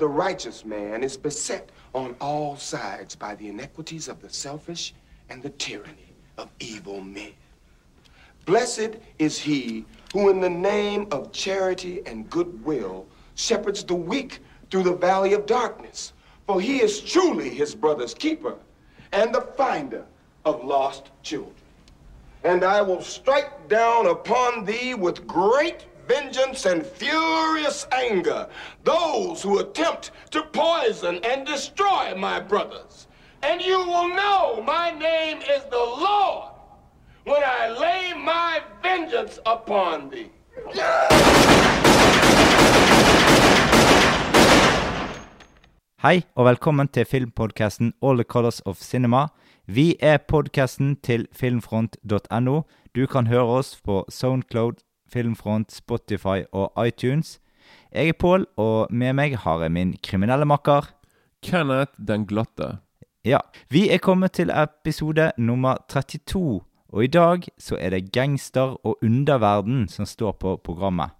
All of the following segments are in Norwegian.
The righteous man is beset on all sides by the inequities of the selfish and the tyranny of evil men. Blessed is he who, in the name of charity and goodwill, shepherds the weak through the valley of darkness. For he is truly his brother's keeper and the finder of lost children. And I will strike down upon thee with great vengeance and furious anger those who attempt to poison and destroy my brothers. And you will know my name is the Lord when I lay my vengeance upon thee. Hei, og velkommen til filmpodkasten All the Colors of Cinema. Vi er podkasten til filmfront.no. Du kan høre oss på Soundcloud, Filmfront, Spotify og iTunes. Jeg er Pål, og med meg har jeg min kriminelle makker. Kenneth den glatte. Ja, vi er kommet til episode nummer 32, og i dag så er det gangster og underverden som står på programmet.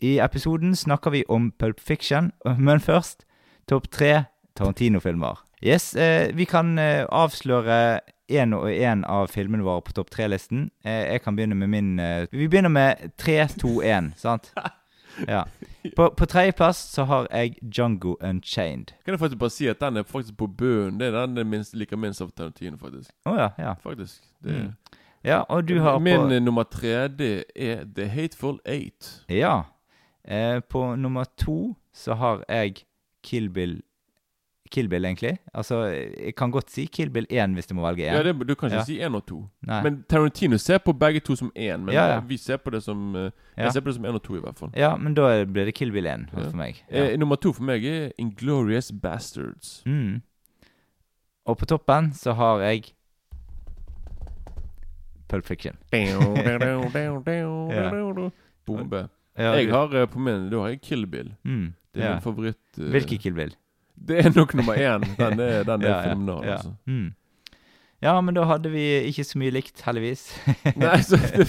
I episoden snakker vi om Pulp Fiction, men først topp tre Tarantino-filmer. Yes, eh, vi kan eh, avsløre én og én av filmene våre på topp tre-listen. Eh, jeg kan begynne med min eh, Vi begynner med 3, 2, 1, sant? Ja. På, på tredjeplass så har jeg Django Unchained. Kan jeg faktisk bare si at den er faktisk på bunnen. Det er den jeg minst, liker minst av Tarantino, faktisk. Å ja, ja. Faktisk. Det, Mm. Ja, og du har Min på Min nummer tre, det er The Hateful Eight. Ja. Eh, på nummer to så har jeg Kill Bill Kill Bill, egentlig. Altså, jeg kan godt si Kill Bill 1 hvis du må velge 1. Ja, det, Du kan ikke Ja. si 1 og 2. Nei. Men Tarantino ser på begge to som 1. Men Ja, vi ser på det som Ja. Jeg ser på det som 1 og 2, i hvert fall. Ja, men da blir det Kill Bill 1 Ja. for meg. Eh, nummer to for meg er Inglorious Bastards. Mm. Og på toppen så har jeg Pulp Fiction. Bombe. Jeg har på min Da har jeg Kill Bill. mm. Det er min favoritt. Uh, Hvilken Kill Bill? Det er nok nummer én. Den er, den er Ja, ja, fenomenal, ja. altså. Mm. Ja, men da hadde vi ikke så mye likt, heldigvis. Nei, så det,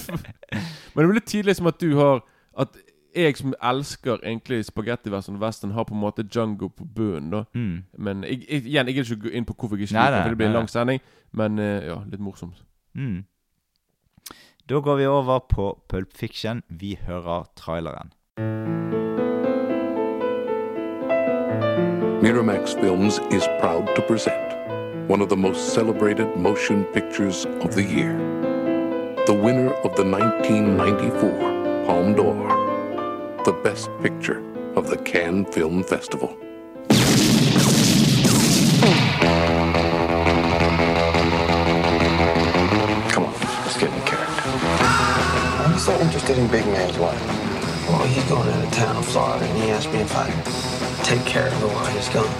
Men det blir litt tidlig som at du har At jeg som elsker egentlig spagettivestern og western, har på en måte Django på bunnen, da. mm. Men jeg, jeg, igjen, jeg gidder ikke gå inn på hvorfor jeg ikke liker for det blir en lang sending. Men eh, ja, litt morsomt. Mm. Da går vi over på Pulp Fiction. Vi hører traileren. Miramax Films is proud to present one of the most celebrated motion pictures of the year. The winner of the 1994 Palme d'Or, the best picture of the Cannes Film Festival. Come on, let's get in character. Why are you so interested in Big Man's wife? Well, he's going out of town in Florida, and he asked me if I'd take care of her while he's gone.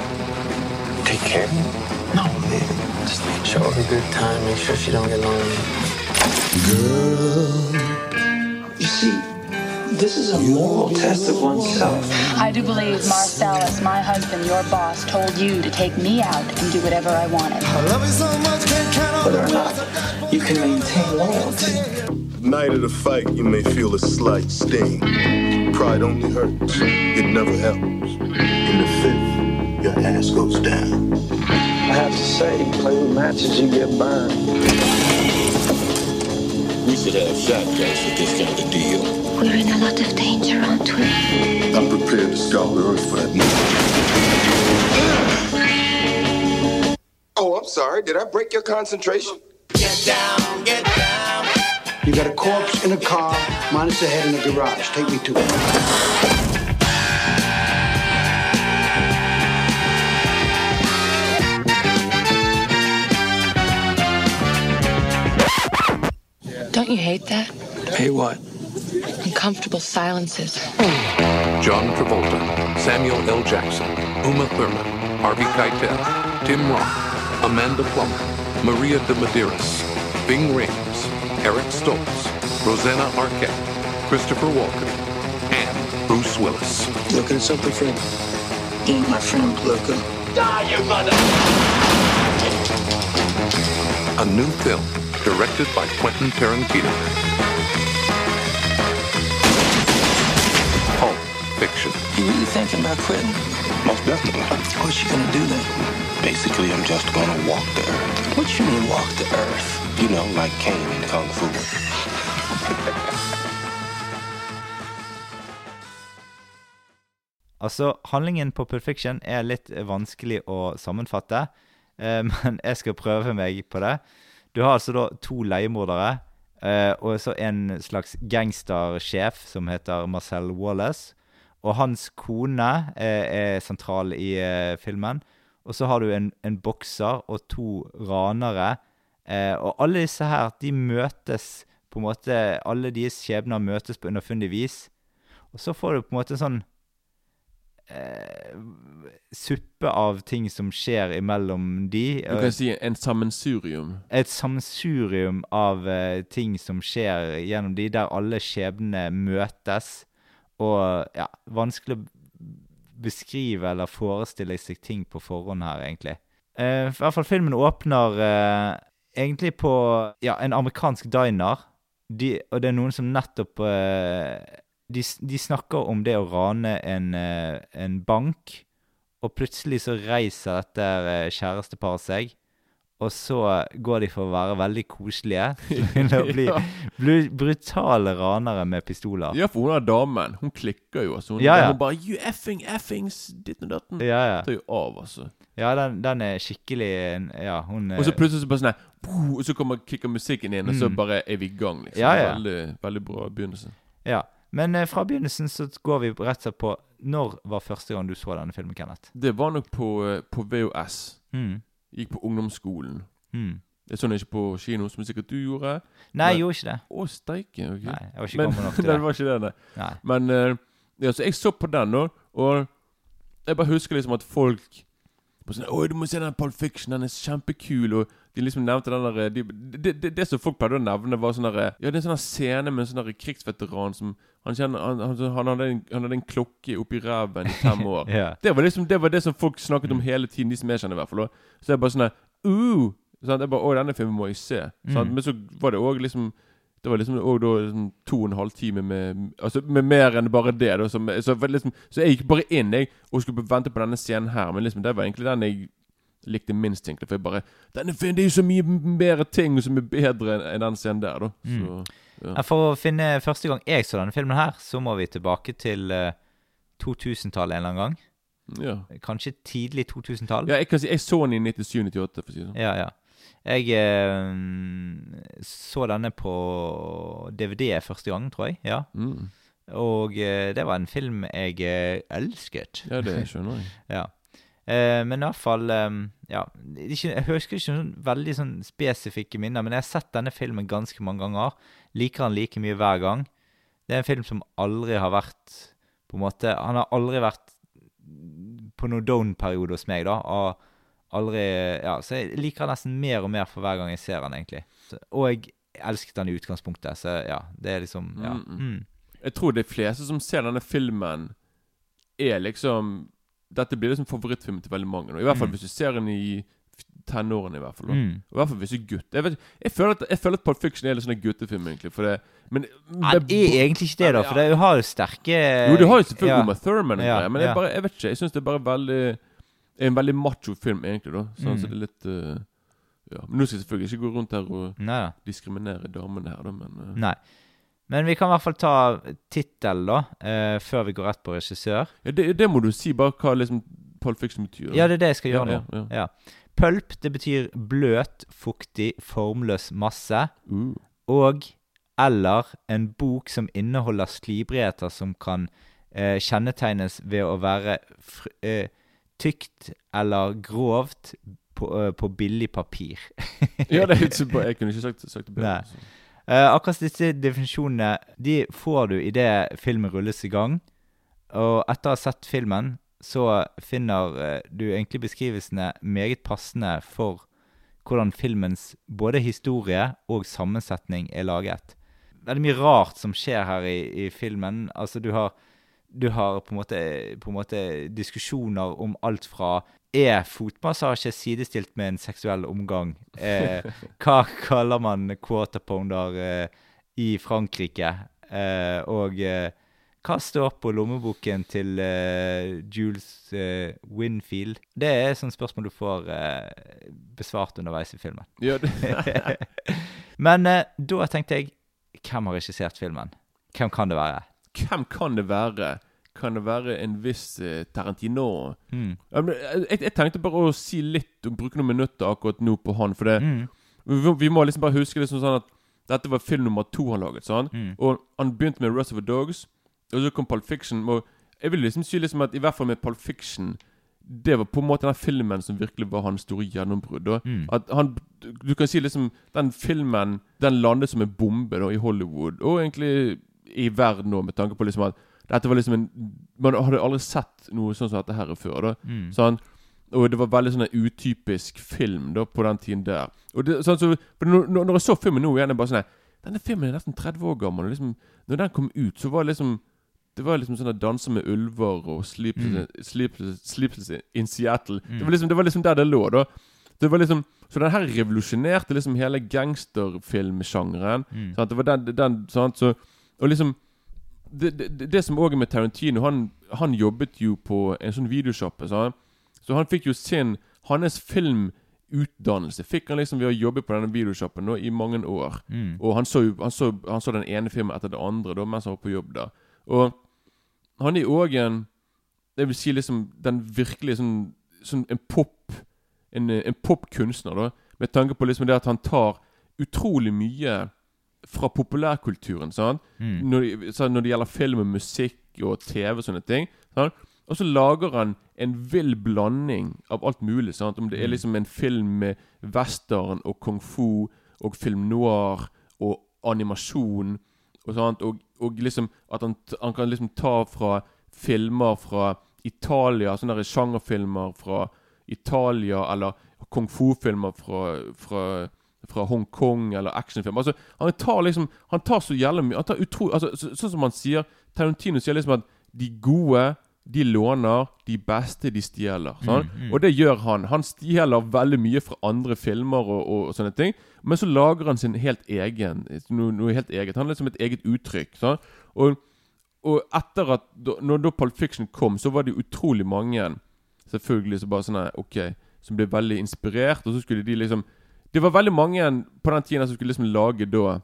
Take care? Of him? No, man. Just show her a good time, make sure she don't get lonely. Girl. You see, this is a moral test of oneself. I do believe Marcellus, my husband, your boss, told you to take me out and do whatever I wanted. i love Whether or not you can maintain loyalty. Night of the fight, you may feel a slight sting. Pride only hurts, it never helps. In the fifth, your ass goes down. I have to say, play with matches, you get burned. We should have shotguns for this kind of deal. We're in a lot of danger, aren't we? I'm prepared to scour the earth for that nigga. Oh, I'm sorry. Did I break your concentration? You got a corpse in a car, minus the head in the garage. Take me to it. Don't you hate that? Hey, what? Uncomfortable silences. John Travolta, Samuel L. Jackson, Uma Thurman, Harvey Keitel, Tim Roth, Amanda Plummer, Maria de Medeiros, Bing Rames, Eric Stoltz, Rosanna Arquette, Christopher Walken, and Bruce Willis. Looking at something, friend? Eat my friend, Luca. A new film directed by Quentin Tarantino. Pulp Fiction. You really thinking about about quitting? Most definitely. What you gonna do then? Basically, I'm just gonna walk the earth. What you mean walk the earth? You know, like Kane in Kung Fu. Altså, handlingen på Perfection er litt vanskelig å sammenfatte, eh, men jeg skal prøve meg på det. Du har altså da to leiemordere, eh, og så en slags gangstersjef som heter Marcel Wallace. Og hans kone er, er sentral i eh, filmen. Og så har du en, en bokser og to ranere. Eh, og alle disse her, de møtes på en måte Alle deres skjebner møtes på underfundig vis. Og så får du på en måte en sånn eh, suppe av ting som skjer imellom de. Du kan si en sammensurium. Et sammensurium av eh, ting som skjer gjennom de, der alle skjebnene møtes. Og ja, vanskelig å beskrive eller forestille seg ting på forhånd her, egentlig. Uh, I hvert fall filmen åpner uh, egentlig på ja, en amerikansk diner. De, og det er noen som nettopp uh, de, de snakker om det å rane en, en bank, og plutselig så reiser dette kjæresteparet seg. Og så går de for å være veldig koselige til å bli, Ja. brutale ranere med pistoler. Ja, for hun er damen. Hun klikker jo. altså. Hun, Ja, ja. hun bare You effing, effings, ditten datten. Ja, ja. Tar jo av, altså. Ja, den, den er skikkelig Ja, hun Og så eh, plutselig så bare sånn her, Og så kommer kicker musikken inn, og så Mm. bare er vi i gang, liksom. Ja, ja. Veldig, veldig bra begynnelse. Ja. Men eh, fra begynnelsen så går vi rett og slett på Når var første gang du så denne filmen, Kenneth? Det var nok på, eh, på VOS. Mm. Gikk på ungdomsskolen. Mm. Det så jeg ikke på kino, som sikkert du gjorde. Nei, jeg gjorde ikke det. Å, steike. Okay. Nei, jeg var ikke Men- nok til det. det var ikke det, nei. Men uh, ja, så jeg så på den nå, og jeg bare husker liksom at folk på sånn, Oi, du må se den Paul Fiction, den er kjempekul. Og de liksom nevnte den der de, det, de, det som folk pleide å nevne, var sånn der Ja, det er en sånn scene med en sånn krigsveteran som Han, kjenner, han, han, han, hadde en, han hadde en klokke oppi ræven i fem år. yeah. det, var liksom, det var det som folk snakket om hele tiden, de som jeg kjenner i hvert fall. Så Så jeg bare sånn uh, sant? Jeg bare, Å, denne filmen må jeg se. Sånn, Mm. Men så var det òg liksom det var liksom da liksom to og en halv time med Altså med mer enn bare det. Da, så, så, liksom, så jeg gikk bare inn jeg og skulle vente på denne scenen her. Men liksom det var egentlig den jeg likte minst. egentlig For jeg bare denne filmen, Det er jo så mye mer ting som er bedre enn den scenen der. da så, ja. Ja, For å finne første gang jeg så denne filmen her, så må vi tilbake til eh, 2000-tallet en eller annen gang. Ja. Kanskje tidlig 2000-tall. ja, jeg kan si jeg så den i 97-98, for å si det sånn. Ja, ja. Jeg eh, så denne på DVD første gang, tror jeg. Ja. Mm. Og eh, det var en film jeg eh, elsket. Ja, det skjønner jeg. ja. Eh, men i hvert fall eh, Ja, ikke, jeg husker ikke noen veldig sånn spesifikke minner, men jeg har sett denne filmen ganske mange ganger. Liker han like mye hver gang. Det er en film som aldri har vært På en måte Han har aldri vært på noen down-periode hos meg, da. Og aldri Ja, så jeg liker han nesten mer og mer for hver gang jeg ser han egentlig. Og jeg elsket han i utgangspunktet, så ja, det er liksom Ja. Mm, mm. Mm. Jeg tror de fleste som ser denne filmen, er liksom Dette blir liksom favorittfilmen til veldig mange. nå. I hvert fall Mm. hvis du ser den i tenårene, i hvert fall. Mm. I hvert fall hvis du er gutt. Jeg, vet, jeg, føler at, jeg føler at Pulp Fiction er litt sånn guttefilm, egentlig. For det, men Ja, det er egentlig ikke det, da, for det har jo sterke Jo, det har jo selvfølgelig ja. Uma Thurman, Ja, men jeg, bare, jeg vet ikke. Jeg syns det er bare veldig En veldig macho film, egentlig. da Sånn Mm. så det er litt uh, Ja Men nå skal jeg selvfølgelig ikke gå rundt her og Nei diskriminere damene her, da, men uh, Nei. Men vi kan i hvert fall ta tittelen, da, eh, før vi går rett på regissør. ja, det, det må du si, bare hva liksom Pulp Fiction betyr. Ja, det er det jeg skal gjøre nå. ja, ja. Ja. Pulp, det betyr bløt, fuktig, formløs masse. Uh. Og eller en bok som inneholder slibrigheter som kan eh, kjennetegnes ved å være eh, tykt eller grovt på, eh, på billig papir. Ja, det er ikke. Jeg kunne ikke sagt, sagt det bedre. Nei. Eh, akkurat disse definisjonene De får du idet filmen rulles i gang. Og etter å ha sett filmen, så finner eh, du egentlig beskrivelsene meget passende for hvordan filmens både historie og sammensetning er laget. Det er mye rart som skjer her i, i filmen. Altså, du har, du har på, en måte, på en måte diskusjoner om alt fra er fotmassasje sidestilt med en seksuell omgang? Eh, hva kaller man quarter pounder eh, i Frankrike? Eh, og eh, Hva står på lommeboken til eh, Jules eh, Winfield? Det er et spørsmål du får besvart underveis i filmen. Ja, Men da tenkte jeg Hvem har regissert filmen? Hvem kan det være? Hvem kan det være? Kan det være en viss eh, Tarantino? Mm. Ja, Jeg, jeg tenkte bare å si litt og bruke noen minutter akkurat nå på han. For det, Mm. vi, vi må liksom bare huske det som sånn at dette var film nummer to han laget. Sånn. Mm. Og han begynte med Rust of the Dogs, og så kom Pulp Fiction. Og jeg vil liksom si liksom at i hvert fall med Pulp Fiction Det var på en måte den filmen som virkelig var hans store gjennombrudd. Mm. At han, Du kan si liksom Den filmen Den landet som en bombe da i Hollywood, og egentlig i verden nå, med tanke på liksom at dette var liksom en Man hadde aldri sett noe sånn som dette her før. da Mm. Sånn, og det var veldig sånn en utypisk film da på den tiden der. Og det, sånn, så, når, jeg så filmen nå igjen, er det bare sånn Denne filmen er nesten 30 år gammel. Og liksom, når den kom ut, så var det liksom Det var liksom sånn Danse med ulver og Sleepless, Sleepless, Sleepless in Seattle. Det, var liksom, det var liksom der det lå, da. Det var liksom Så den her revolusjonerte liksom hele gangsterfilmsjangeren. Mm. Sant? Det var den, den sant? Så, Og liksom det, det, det som òg er med Tarantino Han, han jobbet jo på en sånn videoshoppe. sant? Så han fikk jo sin Hans filmutdannelse fikk han liksom ved å jobbe på denne videosjappen nå i mange år. Mm. Og han så, han, så, han så den ene filmen etter det andre da mens han var på jobb da Og han er òg en Jeg vil si liksom den virkelige sånn, sånn en pop En, en popkunstner, da. Med tanke på liksom det at han tar utrolig mye fra populærkulturen. Sånn? Mm. Når, det- når det gjelder film og musikk og TV og sånne ting. Sånn? Og så lager han en vill blanding av alt mulig. Sant? Om det er liksom en film med western og kung fu og film noir og animasjon og sånt. Og, og liksom at han, han kan liksom ta fra filmer fra Italia, sånne sjangerfilmer fra Italia, eller kung fu-filmer fra, fra fra Hongkong eller actionfilm. Altså, han tar liksom Han tar så jævlig mye Han tar utro, altså, så, Sånn som han sier Tarantino sier liksom at de gode de låner, de beste de stjeler. Sånn? Og det gjør han. Han stjeler veldig mye fra andre filmer og, og, og sånne ting. Men så lager han sin helt egen noe, noe helt eget. Han har liksom et eget uttrykk. Sånn? Og, og etter at Når da Pulp Fiction kom, så var det utrolig mange Selvfølgelig så bare sånn Ok Som ble veldig inspirert, og så skulle de liksom Det var veldig mange på den tiden som skulle liksom lage da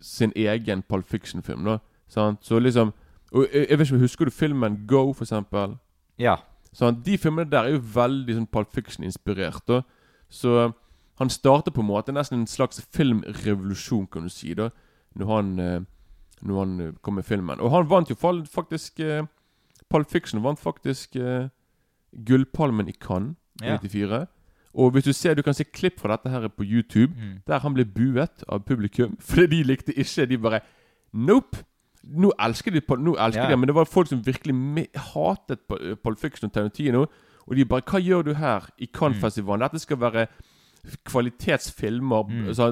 sin egen Pulp Fiction-film. da sant? Så liksom Og jeg, jeg vet ikke, Husker du filmen Go, for eksempel? Ja. Sånn, de filmene der er jo veldig sånn Pulp Fiction-inspirert. da Så han starter på en måte nesten en slags filmrevolusjon, kan du si, da når han, eh, når han eh, kom med filmen. Og han vant jo faktisk eh, Pulp Fiction vant faktisk Gullpalmen i Cannes i Ja. 94. Og hvis du ser, du kan se klipp fra dette her på YouTube, Mm. der han ble buet av publikum fordi de likte ikke. De bare Nope! Nå elsker de Pol Nå elsker Ja. de Men det var folk som virkelig hatet Paul Pulp Fiction og Tarantino. Og de bare Hva gjør du her i Cannes-festivalen? Dette skal være kvalitetsfilmer. Mm. Så,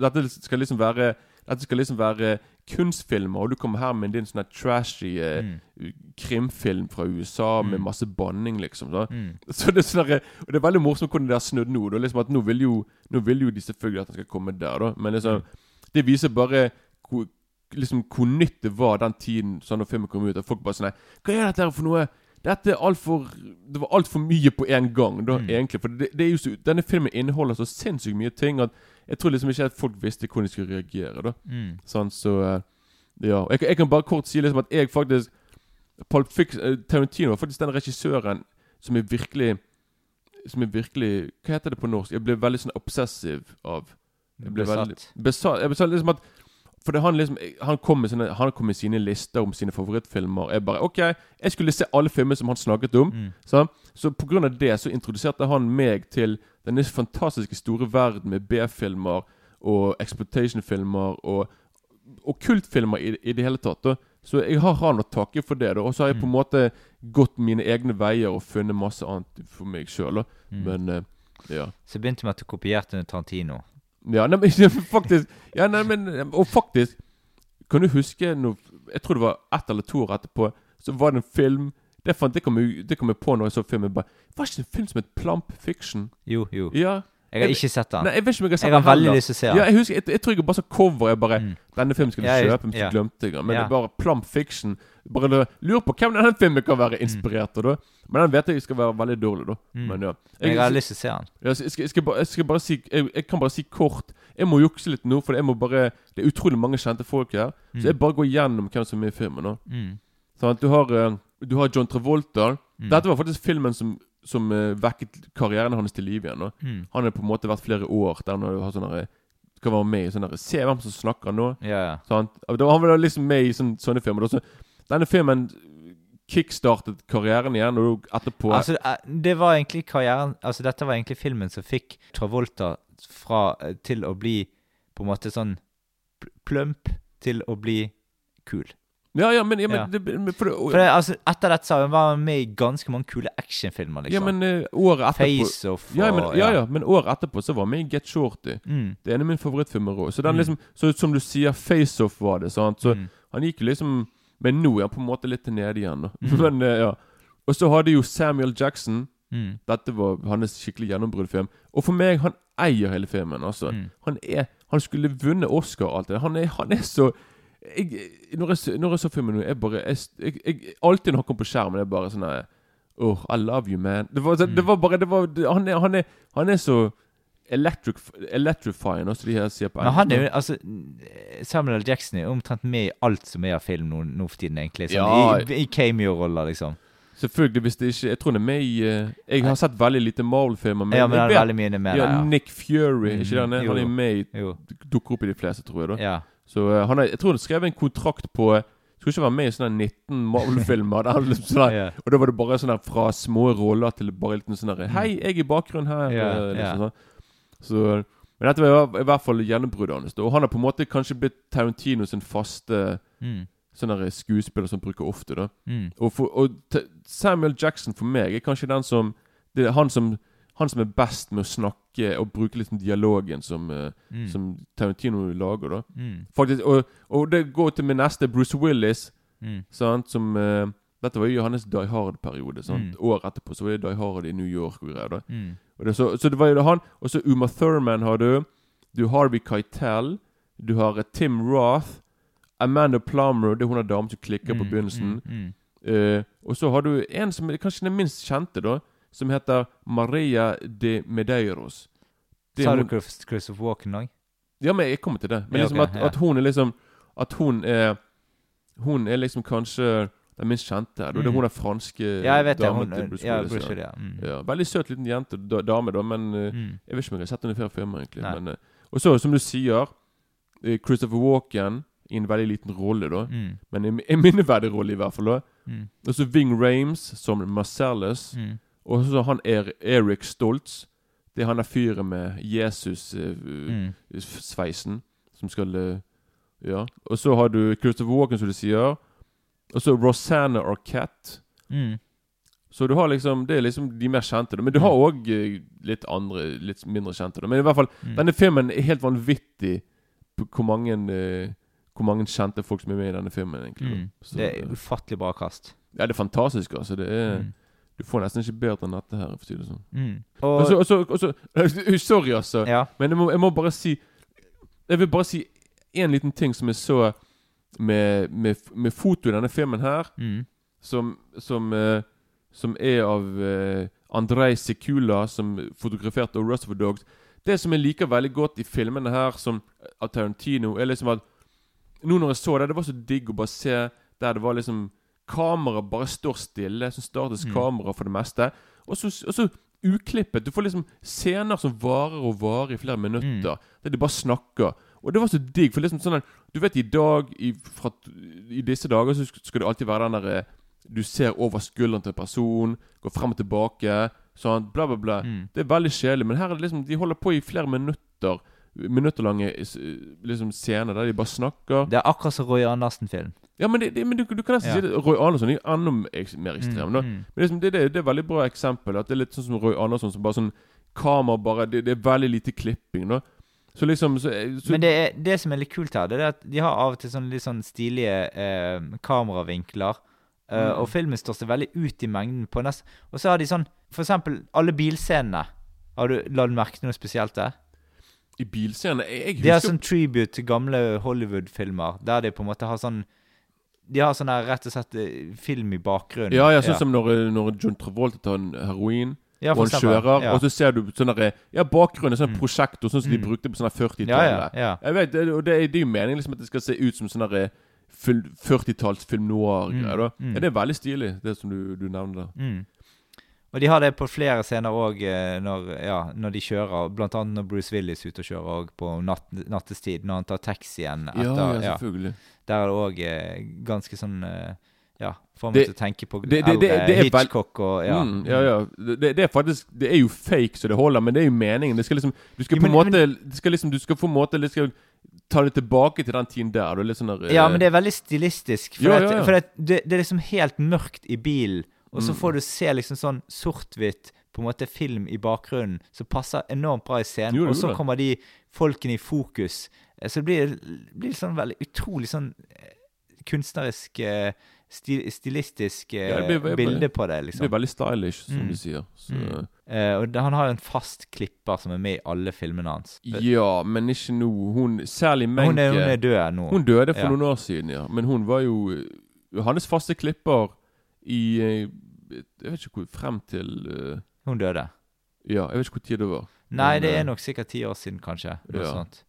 dette skal liksom være Dette skal liksom være kunstfilmer, og du kommer her med din sånn her trashy eh, Mm. krimfilm fra USA med Mm. masse banning, liksom. Så, Mm. så det er sånn Og det er veldig morsomt hvordan det har snudd nå. Da, liksom at nå vil, jo, nå vil jo de selvfølgelig at han skal komme der, da. Men liksom, det viser bare hvor, liksom, hvor nytt det var den tiden sånn når filmen kom ut. At folk bare sånn Hva er dette her for noe? Dette er alt for Det var altfor mye på en gang, da, Mm. egentlig. For det, det er jo så, denne filmen inneholder så sinnssykt mye ting at jeg tror liksom ikke at folk visste hvordan de skulle reagere. da Mm. Sånn, så eh, Ja. Jeg, kan- jeg kan bare kort si liksom at jeg faktisk Pulp Fiction, eh, Tarantino var faktisk den regissøren som er virkelig Som er virkelig Hva heter det på norsk? Jeg ble veldig sånn obsessiv av Jeg ble Besatt. veldig Besatt. Jeg besatt liksom at For det han liksom Han kom med, sine, han kom med sine lister om sine favorittfilmer. Jeg bare OK, jeg skulle se alle filmer som han snakket om. Mm. Så, så på grunn av det så introduserte han meg til denne fantastiske store verden med B-filmer og exploitation-filmer og, og kultfilmer i, i det hele tatt. Da. Så jeg har han å takke for det. Da. Og så har jeg på en måte gått mine egne veier og funnet masse annet for meg sjøl. Mm. Men uh, ja. Så begynte med at du kopierte Tarantino. Ja, nei, men faktisk Ja, nei, men Og faktisk Kan du huske noe Jeg tror det var ett eller to år etterpå, så var det en film Det, fant, det, kom, jeg- det kom jeg på når jeg så filmen. Bare, var ikke en film som het Plump Fiction? Jo, jo. Ja. Jeg har ikke sett den. Nei, jeg vet ikke om jeg har sett Jeg har veldig lyst til å se den. Ja, jeg husker, jeg, jeg tror jeg bare så cover jeg bare Denne filmen skal du Ja, jeg- kjøpe, men ja. glemte jeg. Men Ja. det er bare plump fiction. Bare lurer på hvem denne filmen kan være inspirert av, da. Men den vet jeg skal være veldig dårlig, da. Mm. Men ja. Jeg har lyst til å se den. jeg, skal, jeg, skal bare, jeg skal bare si jeg, jeg kan bare si kort Jeg må jukse litt nå, for jeg må bare det er utrolig mange kjente folk her. Mm. Så jeg bare går gjennom hvem som er i filmen. nå Mm. Sånn du har, eh, du har John Travolta. Mm. Dette var faktisk filmen som, som uh, vekket karrieren hans til liv igjen. Mm. Han har på en måte vært flere år der han har sånn derre- skal være med i sånne Se hvem som snakker nå. Yeah. Han, da- Han var liksom med i sånne, sånne filmer. Så denne filmen kickstartet karrieren igjen, og etterpå Altså, eh, det var egentlig karrieren Altså, dette var egentlig filmen som fikk Travolta fra eh, til å bli på en måte sånn plump til å bli kul. Ja, ja, men, ja, men Ja. Det, for det, For det, altså, etter dette så var han med i ganske mange kule actionfilmer, liksom. Ja, men uh, året etterpå Face-Off ja, men, og- ja, ja. men året etterpå så var han med i Get Shorty. Mm. Det er en av mine favorittfilmer òg. Så den Mm. liksom Så som du sier, Face-Off var det. Sant? Så Mm. han gikk jo liksom Men nå er han på en måte litt nede igjen, da. Mm. men uh, ja. Og så hadde jo Samuel Jackson Mm. Dette var hans skikkelig gjennombruddfilm. Og for meg, han eier hele filmen. altså Mm. Han er Han skulle vunnet Oscar og alt det. Han er, han er så jeg, når, jeg, når jeg så filmen nå, jeg bare jeg, jeg, Alltid når han kom på skjermen, det er bare sånn Oh, I love you, man. Det var, Mm. det var bare det var, det, han, er, han, er, han er så electric, electrifying, også de her sier på Men han er jo altså Samuel L. Jackson er omtrent med i alt som er av film nå, nå for tiden, egentlig. Sånn, Ja. I, i cameo-roller, liksom. Selvfølgelig, hvis det ikke Jeg tror han er med i eh, Jeg har sett veldig lite Marvel-filmer. Ja, men det han er veldig mye med ja, ja. Nick Fury, mm, ikke det han er? Han er med i Dukker opp i de fleste, tror jeg. da Ja. Så eh, han har, Jeg tror han skrev en kontrakt på Skulle ikke være med i sånne 19 Marvel-filmer. yeah. sånn. Og da var det bare sånn der fra små roller til bare litt sånn der Hei, jeg er i bakgrunnen her. Ja, eh, liksom, ja. sånn. Så Men dette var i- hvert fall gjennombruddet hans. Og han har på en måte kanskje blitt Tarantino sin faste Mm. sånn der skuespiller som bruker ofte. da Mm. og, for, og Samuel Jackson for meg er kanskje den som Det er han som Han som er best med å snakke og bruke litt dialogen som, eh, Mm. som Tarantino lager. da Mm. Faktisk, og, og det går til min neste Bruce Willis. Mm. Sant, som uh, Dette var jo hans Die Hard-periode. Mm. År etterpå så var det Die Hard i New York. Og greier da Mm. og det, så, så det var jo han. Og så Uma Thurman har du. Du har Harvey Keitel. Du har eh, Tim Roth. Amanda Plummer. Det er hun er damen som klikker på Mm, begynnelsen. Eh, og så har du en som kanskje den minst kjente, da. Som heter Maria de Medeiros. Det Sa du Christopher Walken òg? Ja, men jeg kommer til det. Men Ja, liksom ok, at, ja. at hun er liksom At hun er Hun er liksom kanskje den minst kjente. da. Det er Mm. hun den franske Ja, jeg vet det. Hun, til Bruce ja, Willis, ja. Mm. Ja, veldig søt liten jente, da, dame, da, men eh, Mm. jeg vet ikke om jeg har sett henne flere filmer, egentlig. Men, eh, og så, som du sier, eh, Christopher Walken i en veldig liten rolle, da. Mm. Men en, en minneverdig rolle, i hvert fall. da Mm. Og så Ving Rames som Marcellus. Mm. Og så han er Eric Stoltz. Det er han der fyren med Mm. Jesus-sveisen som skal uh, Ja. Og så har du Christopher Walken, som du sier. Og så Rosanna Arquette. Mm. Så du har liksom Det er liksom de mer kjente. Men du har Mm. òg litt andre, litt mindre kjente. Men i hvert fall, Mm. denne filmen er helt vanvittig på hvor mange eh, Hvor mange kjente folk som er med i denne filmen. egentlig. Mm. Så, Det er eh, ufattelig bra kast. Ja, det er fantastisk, altså. Det er Mm. Du får nesten ikke bedre enn dette her, for å si det sånn. Mm. Og Og så, og så, og så Sorry, altså. Ja. Men jeg må, jeg må bare si Jeg vil bare si én liten ting som jeg så med, med, med foto i denne filmen her, Mm. som, som, uh, som er av uh, Andrej Sekula, som fotograferte Reservoir Dogs. Det som jeg liker veldig godt i filmene her, som av Tarantino, er liksom at Nå når jeg så det, det var så digg å bare se der det var liksom Kameraet bare står stille. Så startes Mm. kamera for det meste. Og så, og så uklippet. Du får liksom scener som varer og varer i flere minutter. Mm. Der de bare snakker. Og det var så digg. For liksom sånn at, Du vet i dag i, fra, I disse dager så skal det alltid være den derre Du ser over skulderen til en person, går frem og tilbake, sånn, bla, bla, bla. Mm. Det er veldig kjedelig. Men her er det liksom De holder på i flere minutter. Minutterlange s- liksom scener der de bare snakker. Det er akkurat som Roy Andersen-film. Ja, men, det, det, men du, du kan nesten Ja. si det. Roy Andersson er jo enda mer ekstrem. Mm, mm. Men liksom, det, det, det er et veldig bra eksempel. At det er litt sånn som Roy Andersson, som bare sånn Kamera bare Det, det er veldig lite klipping, da. Så liksom så, så, Men det, er, det som er litt kult her, det er at de har av og til sånne litt sånn stilige eh, kameravinkler. eh, Mm. Og filmen står seg veldig ut i mengden. på nest Og så har de sånn For eksempel alle bilscenene. Har du lagt merke til noe spesielt der? I bilscenene jeg, jeg De har husker sånn tribute til gamle Hollywood-filmer, der de på en måte har sånn De har sånn der rett og slett eh, film i bakgrunnen. Ja, ja, sånn som når, når John Travolta tar en heroin. Ja, og han kjører, ja. og så ser du sånn der, Ja, bakgrunnen er sånn prosjektor, sånn som de Mm. brukte på sånn 40-tallet. Ja, ja, ja. Jeg vet, og det, det er jo meningen liksom at det skal se ut som sånn der 40-talls film noir-greier. Mm, mm. Ja, det er veldig stilig, det som du, du nevner der. Mm. Og de har det på flere scener òg når, ja, når de kjører. Annet når Bruce Willis er ute og kjører også på natt, nattestid. Når han tar taxien Ja, etter. ja, selvfølgelig. Der er det òg eh, ganske sånn eh, Ja, får meg til å tenke på det- det- det- det er Hitchcock og Ja. Mm, ja, ja. Det, det er faktisk Det er jo fake så det holder, men det er jo meningen. Det skal liksom Du skal på en måte det skal liksom, Du skal på en måte det skal ta det tilbake til den tiden der. Du er litt sånn der, Ja, men det er veldig stilistisk. For, Ja, at, ja, ja. for at det, det er liksom helt mørkt i bilen, og så Mm. får du se liksom sånn sort-hvitt på en måte film i bakgrunnen som passer enormt bra i scenen. Jo, jo, og så kommer de folkene i fokus. Eh, Så det blir, blir sånn veldig utrolig sånn eh, kunstnerisk stil, Stilistisk eh, Ja, blir- bilde på det, liksom. Det blir veldig stylish, som Mm. du sier. Mm. Eh, og han har jo en fast klipper som er med i alle filmene hans. Ja, men ikke nå. Hun Særlig Men Menke hun, er, hun er død nå. Hun døde for Ja. noen år siden, ja. Men hun var jo eh, hans faste klipper i eh, Jeg vet ikke hvor Frem til uh, Hun døde. Ja, jeg vet ikke hvor tid det var. Nei, Men, det eh, er nok sikkert ti år siden, kanskje. Noe Ja. sånt.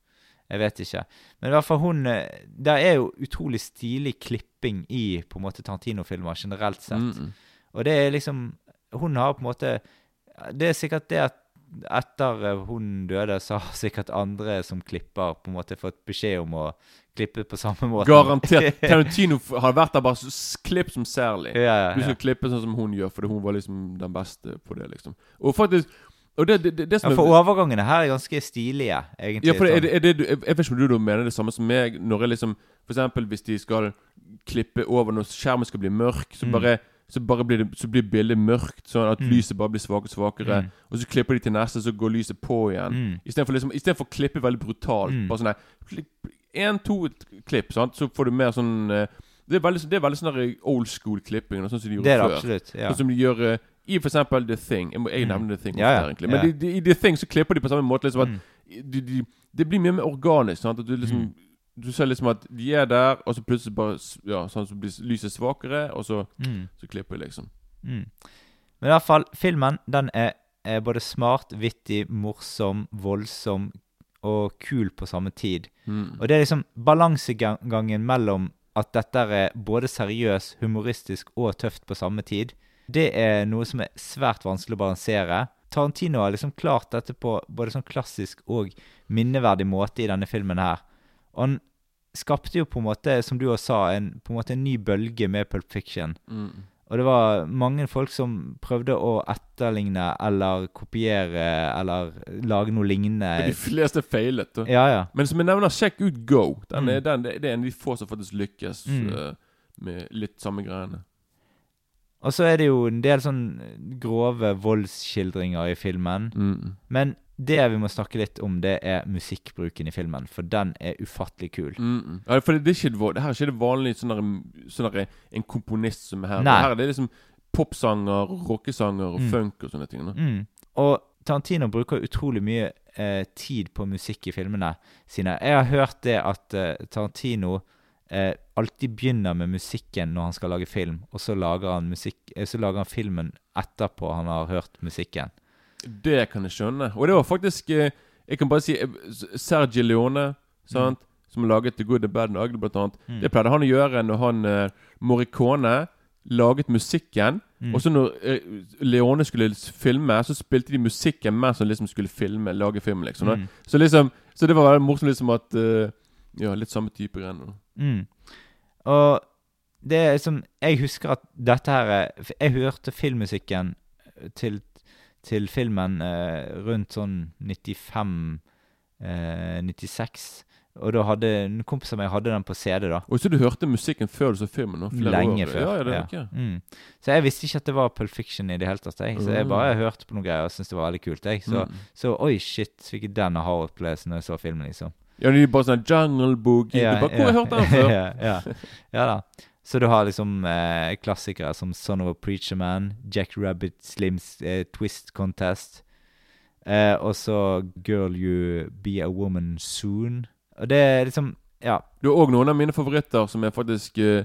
Jeg vet ikke. Men i hvert fall hun Det er jo utrolig stilig klipping i på en måte Tarantino-filmer generelt sett. Mm, mm. Og det er liksom Hun har på en måte Det er sikkert det at etter eh, hun døde, så har sikkert andre som klipper, på en måte fått beskjed om å klippe på samme måte. Garantert. Tarantino har vært der bare klipp som særlig. Ja, ja, Du skal ja. klippe sånn som hun gjør, fordi hun var liksom den beste på det, liksom. Og faktisk Og det, det, det, som Ja, er- for overgangene her er ganske stilige, egentlig. Ja, for er sånn. det, er det, jeg jeg vet ikke om du da mener det samme som meg Når jeg liksom For eksempel hvis de skal klippe over Når skjermen skal bli mørk Så Mm. bare så bare blir, det, så blir bildet mørkt, sånn at Mm. lyset bare blir svakere og svakere. Mm. Og så klipper de til neste, så går lyset på igjen. Mm. Istedenfor liksom, å klippe veldig brutalt. Mm. Bare sånn her Én, to klipp, sant? så får du mer sånn eh, Det er veldig, det er veldig sånn old school klipping, sånn som de gjorde Det er før. absolutt, ja. Sånn som de gjør eh, i for eksempel The Thing. Jeg, må, jeg Mm. nevner The Thing Ja, ja. Men i The Thing så klipper de på samme måte. Liksom at Mm. de, de, det blir mye mer organisk. Sant? At du liksom. Du ser liksom at de er der, og så plutselig bare Ja, sånn så blir lyset svakere, og så, Mm. så klipper de, liksom. Mm. Men i hvert fall, filmen den er, er både smart, vittig, morsom, voldsom og kul på samme tid. Mm. Og det er liksom balansegangen mellom at dette er både seriøs, humoristisk og tøft på samme tid. Det er noe som er svært vanskelig å balansere. Tarantino har liksom klart dette på både sånn klassisk og minneverdig måte i denne filmen her. Og han skapte jo på en måte, som du også sa, en, på en måte en ny bølge med Pulp Fiction. Mm. Og det var mange folk som prøvde å etterligne eller kopiere eller lage noe lignende. Men de fleste feilet. Da. Ja, ja. Men som jeg nevner, sjekk ut Go. Den er, Mm. den, det det er en av de få som faktisk lykkes Mm. eh, med litt samme greiene. Og så er det jo en del sånn grove voldsskildringer i filmen. Mm. Men det vi må snakke litt om, det er musikkbruken i filmen. For den er ufattelig kul. Mm. Ja, for det, det, er ikke, det her er ikke det vanlige sånn der- sånn en komponist som er her. Nei. Her er det liksom popsanger, rockesanger og Mm. funk og sånne ting. Mm. Og Tarantino bruker utrolig mye eh, tid på musikk i filmene sine. Jeg har hørt det at eh, Tarantino eh, alltid begynner med musikken når han skal lage film, og så lager han, musikk, eh, så lager han filmen etterpå han har hørt musikken. Det kan jeg skjønne. Og det var faktisk eh, Jeg kan bare si Sergi Leone, sant? som laget The Good, The Bad and Ugly, blant annet. Mm. Det pleide han å gjøre når han eh, Morricone laget musikken. Mm. Og så når eh, Leone skulle filme, så spilte de musikken mens han liksom skulle filme, lage film. liksom. Mm. Så liksom Så det var veldig morsomt liksom at eh, Ja, litt samme type greier. Mm. Og det som Jeg husker at dette her er- Jeg hørte filmmusikken til, til filmen eh, rundt sånn 95 eh, 96. Og da hadde en kompis av meg hadde den på CD, da. Og så du hørte musikken før du så filmen? nå, Lenge år. før. Ja, ja, det ja. Mm. Så jeg visste ikke at det var Pulp Fiction i det hele tatt. Jeg. Så jeg bare hørte på noen greier og syntes det var veldig kult. Jeg. Så, Mm. så oi, shit, fikk jeg den aha-opplevelsen når jeg så filmen, liksom. Ja, de er bare sånn Jungle Boogie Ja, Du bare, Hvor har jeg hørt den før? ja, ja. ja da. Så du har liksom eh, klassikere som Son of a Preacher Man, Jack Rabbit Slims eh, Twist Contest. Eh, og så 'Girl You Be A Woman Soon'. Og det er liksom Ja. Du har òg noen av mine favoritter som er faktisk eh,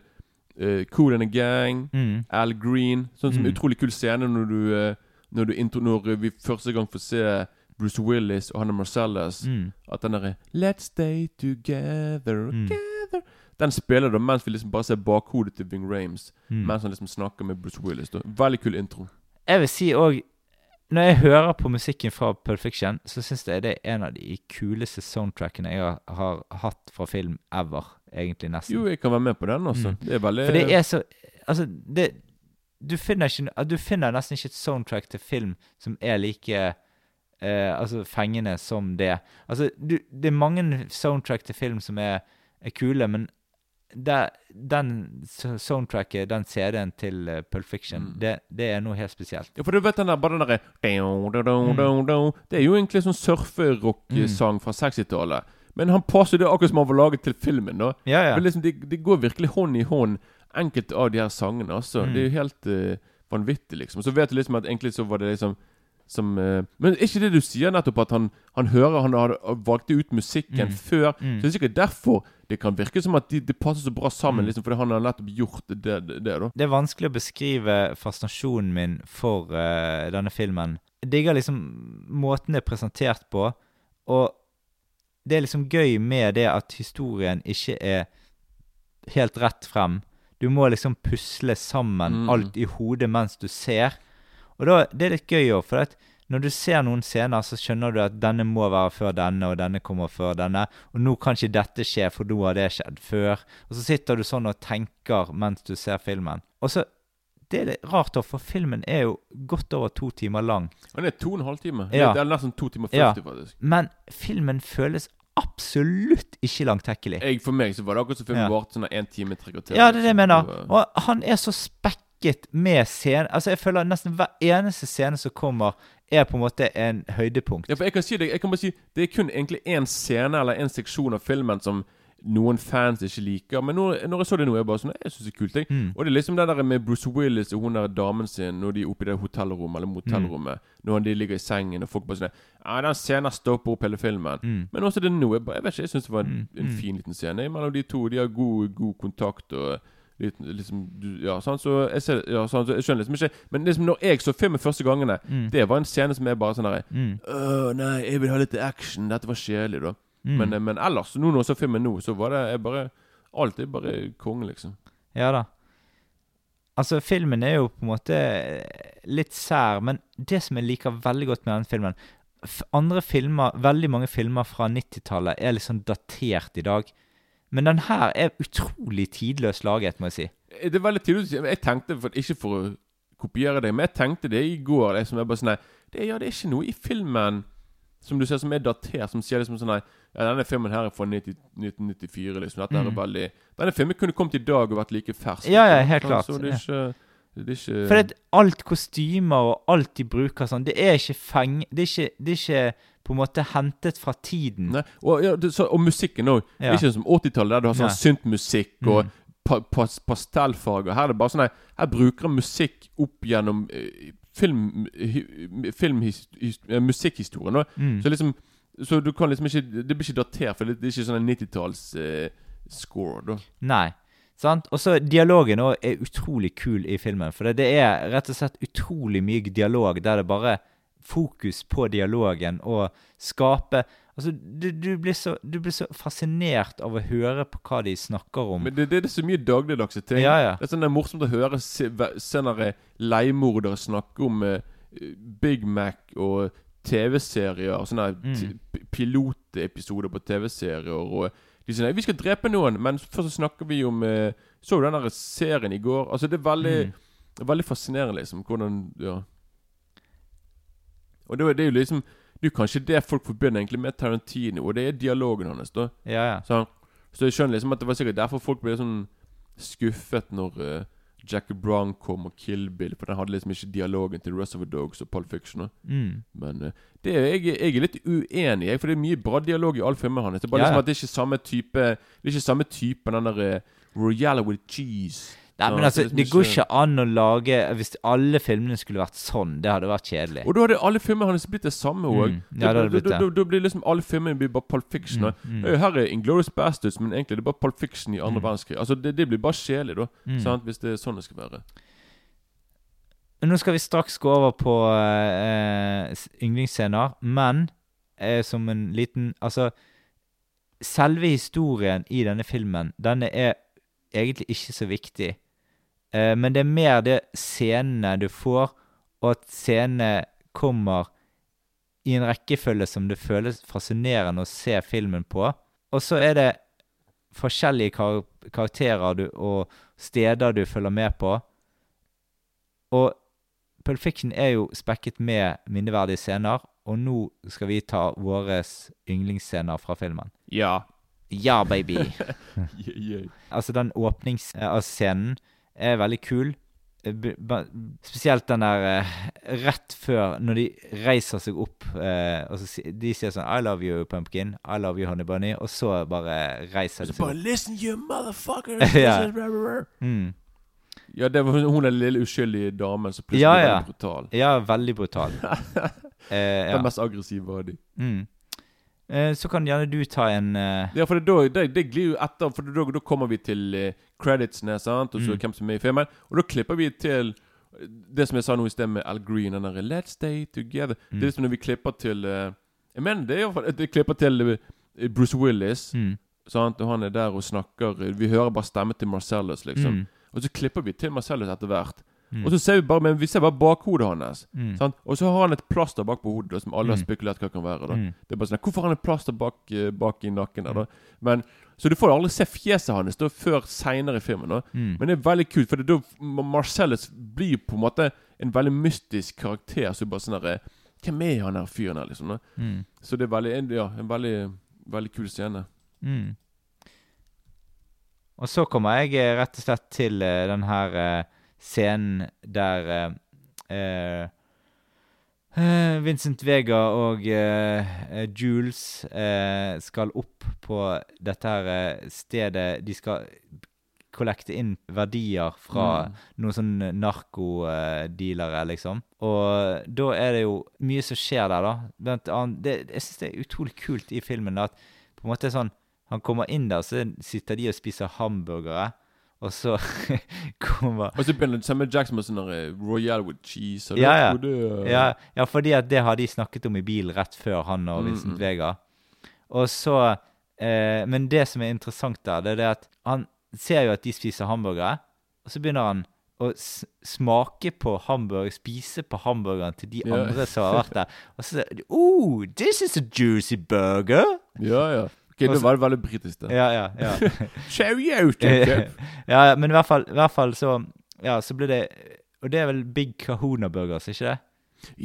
eh, Cool and a Gang, Mm. Al Green. Sånn som Mm. utrolig kul scene når du, eh, når, du intro, når vi første gang får se Bruce Willis og Hannah Marcellus. Mm. At den derre Let's stay together, Mm. Den spiller da mens vi liksom bare ser bakhodet til Ving Rames. Mm. Mens han liksom snakker med Bruce Willis. da Veldig kul intro. Jeg vil si òg Når jeg hører på musikken fra Perfection, så syns jeg det er en av de kuleste soundtrackene jeg har, har hatt fra film ever. Egentlig, nesten. Jo, jeg kan være med på den også. Mm. Det er veldig For det er så Altså, det Du finner, ikke, du finner nesten ikke et soundtrack til film som er like eh, altså fengende som det. Altså, du, det er mange soundtrack til film som er, er kule, men det, den so- soundtracket, den CD-en til uh, Pulp Fiction, Mm. det, det er noe helt spesielt. Ja, for du vet den der, bare den derre Mm. Det er jo egentlig sånn surferock-sang fra 60-tallet. Men han passer det akkurat som han var laget til filmen. da Ja, ja. Liksom, det, det går virkelig hånd i hånd, enkelte av de her sangene. altså Mm. Det er jo helt uh, vanvittig, liksom. Så vet du liksom at egentlig så var det liksom som uh, Men er ikke det du sier nettopp, at han, han hører Han hadde valgte ut musikken Mm. før? Mm. Så det er sikkert derfor det kan virke som at det de passer så bra sammen, Mm. liksom fordi han har nettopp gjort det, det, det da. Det er vanskelig å beskrive fascinasjonen min for uh, denne filmen. Jeg digger liksom måten det er presentert på, og det er liksom gøy med det at historien ikke er helt rett frem. Du må liksom pusle sammen Mm. alt i hodet mens du ser. Og da, det er litt gøy òg, for at når du ser noen scener, så skjønner du at denne må være før denne, og denne kommer før denne. Og nå kan ikke dette skje, for nå har det skjedd før. Og så sitter du sånn og tenker mens du ser filmen. Og så Det er litt rart, da, for filmen er jo godt over to timer lang. Den er to og en halv time. Ja. Det er nesten to timer 40, Ja. faktisk. Men filmen føles absolutt ikke langtekkelig. Jeg, for meg så var det akkurat som filmen Ja. varte sånn en time, tre kvarter. Ja, det er det jeg mener. Og han er så spekket med scenen. Altså, jeg føler nesten hver eneste scene som kommer, er på en måte en høydepunkt. Ja, for jeg kan si det, jeg kan bare si Det er kun egentlig én scene eller en seksjon av filmen som noen fans ikke liker. Men når, når jeg så det nå, jeg bare sånn Jeg syns det er kult. Jeg. Mm. Og det er liksom det der med Bruce Willis og hun der damen sin når de er oppe i det hotellrommet eller motellrommet. Når de ligger i sengen og folk bare sånn Ja, den scenen stopper opp hele filmen. Mm. Men også det nå. Jeg, bare, jeg vet ikke, jeg syns det var en, Mm, en mm. fin liten scene mellom de to. De har god, god kontakt og liksom du, Ja, sant, så jeg ser Ja, sant, så jeg skjønner liksom ikke Men liksom når jeg så filmen første gangene, Mm. det var en scene som er bare sånn derre Mm. Åh, nei, jeg vil ha litt action. Dette var kjedelig, da. Mm. Men, eh, men ellers, nå når jeg så filmen nå, så var det jeg bare Alt er bare konge, liksom. Ja da. Altså, filmen er jo på en måte litt sær, men det som jeg liker veldig godt med den filmen Andre filmer, veldig mange filmer fra 90-tallet er liksom datert i dag. Men den her er utrolig tidløst laget, må jeg si. Det er veldig tidløst. Jeg tenkte, for, ikke for å kopiere deg, men jeg tenkte det i går. Liksom, jeg bare sånn, det, ja, det er ikke noe i filmen som du ser som er datert, som sier liksom sånn nei, ja, Denne filmen her er fra 90, 1994. liksom Dette mm. er veldig Denne filmen kunne kommet i dag og vært like fersk. Ja, ja, helt klart. Så det er ikke, det er ikke For at alt kostymer og alt de bruker sånn, det er ikke feng... Det er ikke, det er ikke på en måte hentet fra tiden. Nei, og, ja, det, så, og musikken òg. Ja. ikke som 80-tallet, der du har sånn syntmusikk og Mm. pa, pas, pastellfarger. Her er det bare sånn Her bruker han musikk opp gjennom eh, film, film his, his, eh, musikkhistorien. Mm. Så liksom Så du kan liksom ikke Det blir ikke datert, for det, det er ikke sånn en 90-talls eh, score, Nei. Sant? Og så dialogen også er utrolig kul i filmen. For det, det er rett og slett utrolig mye dialog der det bare fokus på dialogen og skape Altså, du, du, blir så, du blir så fascinert av å høre på hva de snakker om. Men det, det er så mye dagligdagse ting. Ja, ja. Det er sånn det er morsomt å høre senere ve- leiemordere snakke om uh, Big Mac og TV-serier. Sånne Mm. pilotepisoder på TV-serier. Og de sier vi skal drepe noen, men først så snakker vi om uh, Så du den serien i går? Altså Det er veldig Mm. veldig fascinerende, liksom. Hvordan Ja. Og det, det er jo liksom Det er kanskje det folk forbinder egentlig med Tarantino, og det er dialogen hans. da Ja, ja. så, så jeg skjønner liksom at det var sikkert derfor folk ble sånn skuffet når uh, Jackie Brown kom og Kill Bill, for den hadde liksom ikke dialogen til Rest of the Dogs og Pulp Fiction. Mm. Men uh, det er jeg, jeg er litt uenig i, for det er mye bra dialog i alle filmene hans. Det er bare Ja, liksom at det er ikke samme type Det er ikke samme type den der uh, Royale with cheese. Nei, men altså, liksom det går ikke- an å lage Hvis alle filmene skulle vært sånn, det hadde vært kjedelig. Og da hadde alle filmene hans blitt det samme òg. Mm. Ja, blitt det. Da, da blir liksom alle filmene blir bare Pulp Fiction. Mm, mm. «Øy, Her er Inglourious Bastards, men egentlig det er bare Pulp Fiction i andre Mm. verdenskrig. Altså, det, det blir bare kjedelig, da. Mm. Sant? Hvis det er sånn det skal være. Nå skal vi straks gå over på eh, yndlingsscener, men eh, som en liten Altså, selve historien i denne filmen, denne er egentlig ikke så viktig. Eh, men det er mer det scenene du får, og at scenene kommer i en rekkefølge som det føles fascinerende å se filmen på. Og så er det forskjellige kar karakterer du, og steder du følger med på. Og Pulp Fiction er jo spekket med minneverdige scener, og nå skal vi ta våre yndlingsscener fra filmen. Ja. Ja, baby! Yeah, yeah. altså, den åpningsscenen er veldig kul. Eh, Spesielt den der eh, rett før, når de reiser seg opp eh, og så De sier sånn I love you, pumpkin. I love you, honey bunny. Og så bare reiser de seg opp. listen, you motherfucker! Ja. Mm. Ja, det var hun den lille uskyldige damen som plutselig Ja, ja. ble brutal. Ja, veldig brutal. eh, ja. Den mest aggressive av de. Mm. Eh, så kan gjerne du ta en uh... Ja, for det, det, det glir jo etter, for da, da kommer vi til uh, creditsene, sant, og så Mm. hvem som er med i filmen. Og da klipper vi til det som jeg sa nå i sted med Al Green, den derre 'Let's stay together'. Mm. Det er liksom når vi klipper til uh, Jeg mener det er iallfall Det klipper til Bruce Willis, mm. sant, og han er der og snakker Vi hører bare stemmen til Marcellus, liksom. Mm. Og så klipper vi til Marcellus etter hvert. Mm. Og så ser vi bare Men vi ser bare bakhodet hans. Mm. Sant? Og så har han et plaster bak på hodet, da, som alle har Mm. spekulert hva kan være. da Mm. Det er bare sånn Hvorfor har han et plaster bak, eh, bak i nakken? der da? Men, så du får aldri se fjeset hans da før seinere i filmen. da Mm. Men det er veldig kult, for det, da Marcellus blir på en måte en veldig mystisk karakter. Så bare sånn der, Hvem er han her fyren her, liksom? da? Mm. Så det er veldig, en, ja, en veldig, veldig kul scene. Mm. Og så kommer jeg eh, rett og slett til eh, den her eh, scenen der eh, eh, Vincent Vega og eh, eh, Jules eh, skal opp på dette her stedet De skal kollekte inn verdier fra Mm. noen sånne narkodealere, liksom. Og da er det jo mye som skjer der, da. Blant annet, det, jeg syns det er utrolig kult i filmen da, at på en måte sånn Han kommer inn der, så sitter de og spiser hamburgere, og så kommer Og så begynner Samuel Jackson med sånn eh, Royal with cheese. ja, ja. det- ja, ja, fordi at det har de snakket om i bilen rett før han og Mm, Vincent mm. Vega. Og så eh, Men det som er interessant der, det er det at han ser jo at de spiser hamburgere, og så begynner han å smake på hamburger, spise på hamburgeren til de Ja. andre som har vært der. Og så sier de Oh, this is a juicy burger! Ja, ja. Ok, Det var veldig britisk, det. Ja, ja, ja. Ja, ja, men i hvert fall, i hvert fall så Ja, så blir det Og det er vel Big Kahuna Burgers, ikke det?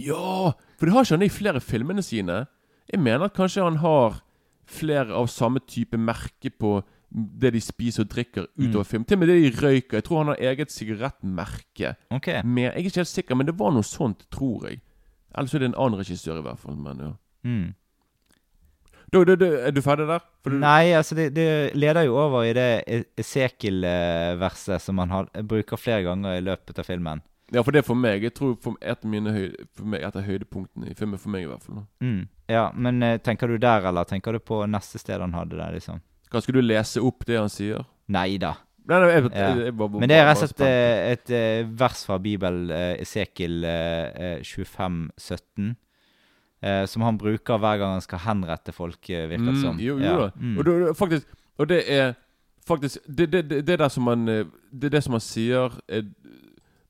Ja! For det har ikke han i flere filmene sine. Jeg mener at kanskje han har flere av samme type merke på det de spiser og drikker utover Mm. film. Til og med det de røyker. Jeg tror han har eget sigarettmerke. Ok. Med, jeg er ikke helt sikker, men det var noe sånt, tror jeg. Ellers er det en annen regissør, i hvert fall. Men ja. Mm. Da, du, du, er du ferdig der? For du, Nei, altså det, det leder jo over i det E- Esekiel-verset som han har, bruker flere ganger i løpet av filmen. Ja, for det er for meg. Jeg tror for et av mine høyde, for meg, et av høydepunktene i filmen. For meg, i hvert fall. Mm. Ja, men eh, tenker du der, eller tenker du på neste sted han hadde det, liksom? Hva Skal du lese opp det han sier? Nei da. Nei, jeg, Ja. Men det er rett og slett eh, et eh, vers fra Bibelen, Esekiel eh, eh, 25, 17, eh, som han bruker hver gang han skal henrette folk, eh, virker det som. Mm, jo, jo Ja. Mm. Og, det, faktisk, og det er faktisk Det, det, det, det der som man eh, Det det som han sier er,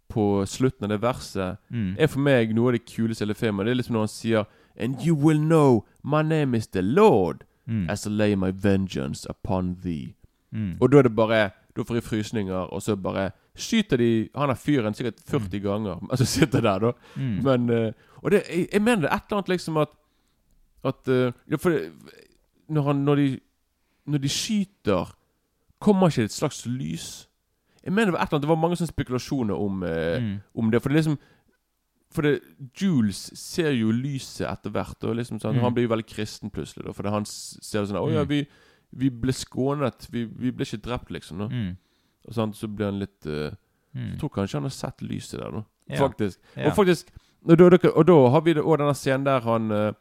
på slutten av det verset, Mm. er for meg noe av det kuleste i hele filmen. Det er liksom når han sier And you will know my name is the Lord Mm. as I lay my vengeance upon thee. Mm. Og da er det bare Da får i frysninger, og så bare skyter de Han er fyren sikkert 40 ganger, altså sitter der, da. Mm. Men eh, Og det, jeg, jeg mener det er et eller annet liksom at At eh, ja, for det, når, han, når, de, når de skyter, kommer ikke det et slags lys? Jeg mener det var et eller annet Det var mange sånne spekulasjoner om, eh, Mm. om det. For det er liksom For det, Jules ser jo lyset etter hvert. Og liksom sånn, Mm. Han blir jo veldig kristen plutselig. Da, fordi han ser det sånn Å ja, Mm. vi, vi ble skånet. Vi, vi ble ikke drept, liksom. Da. Mm. Og sånn, så blir han litt uh, Mm. Jeg tror kanskje han har sett lyset der, da. Ja. Faktisk. Ja. Og faktisk og da, og da har vi det, og denne scenen der han eh,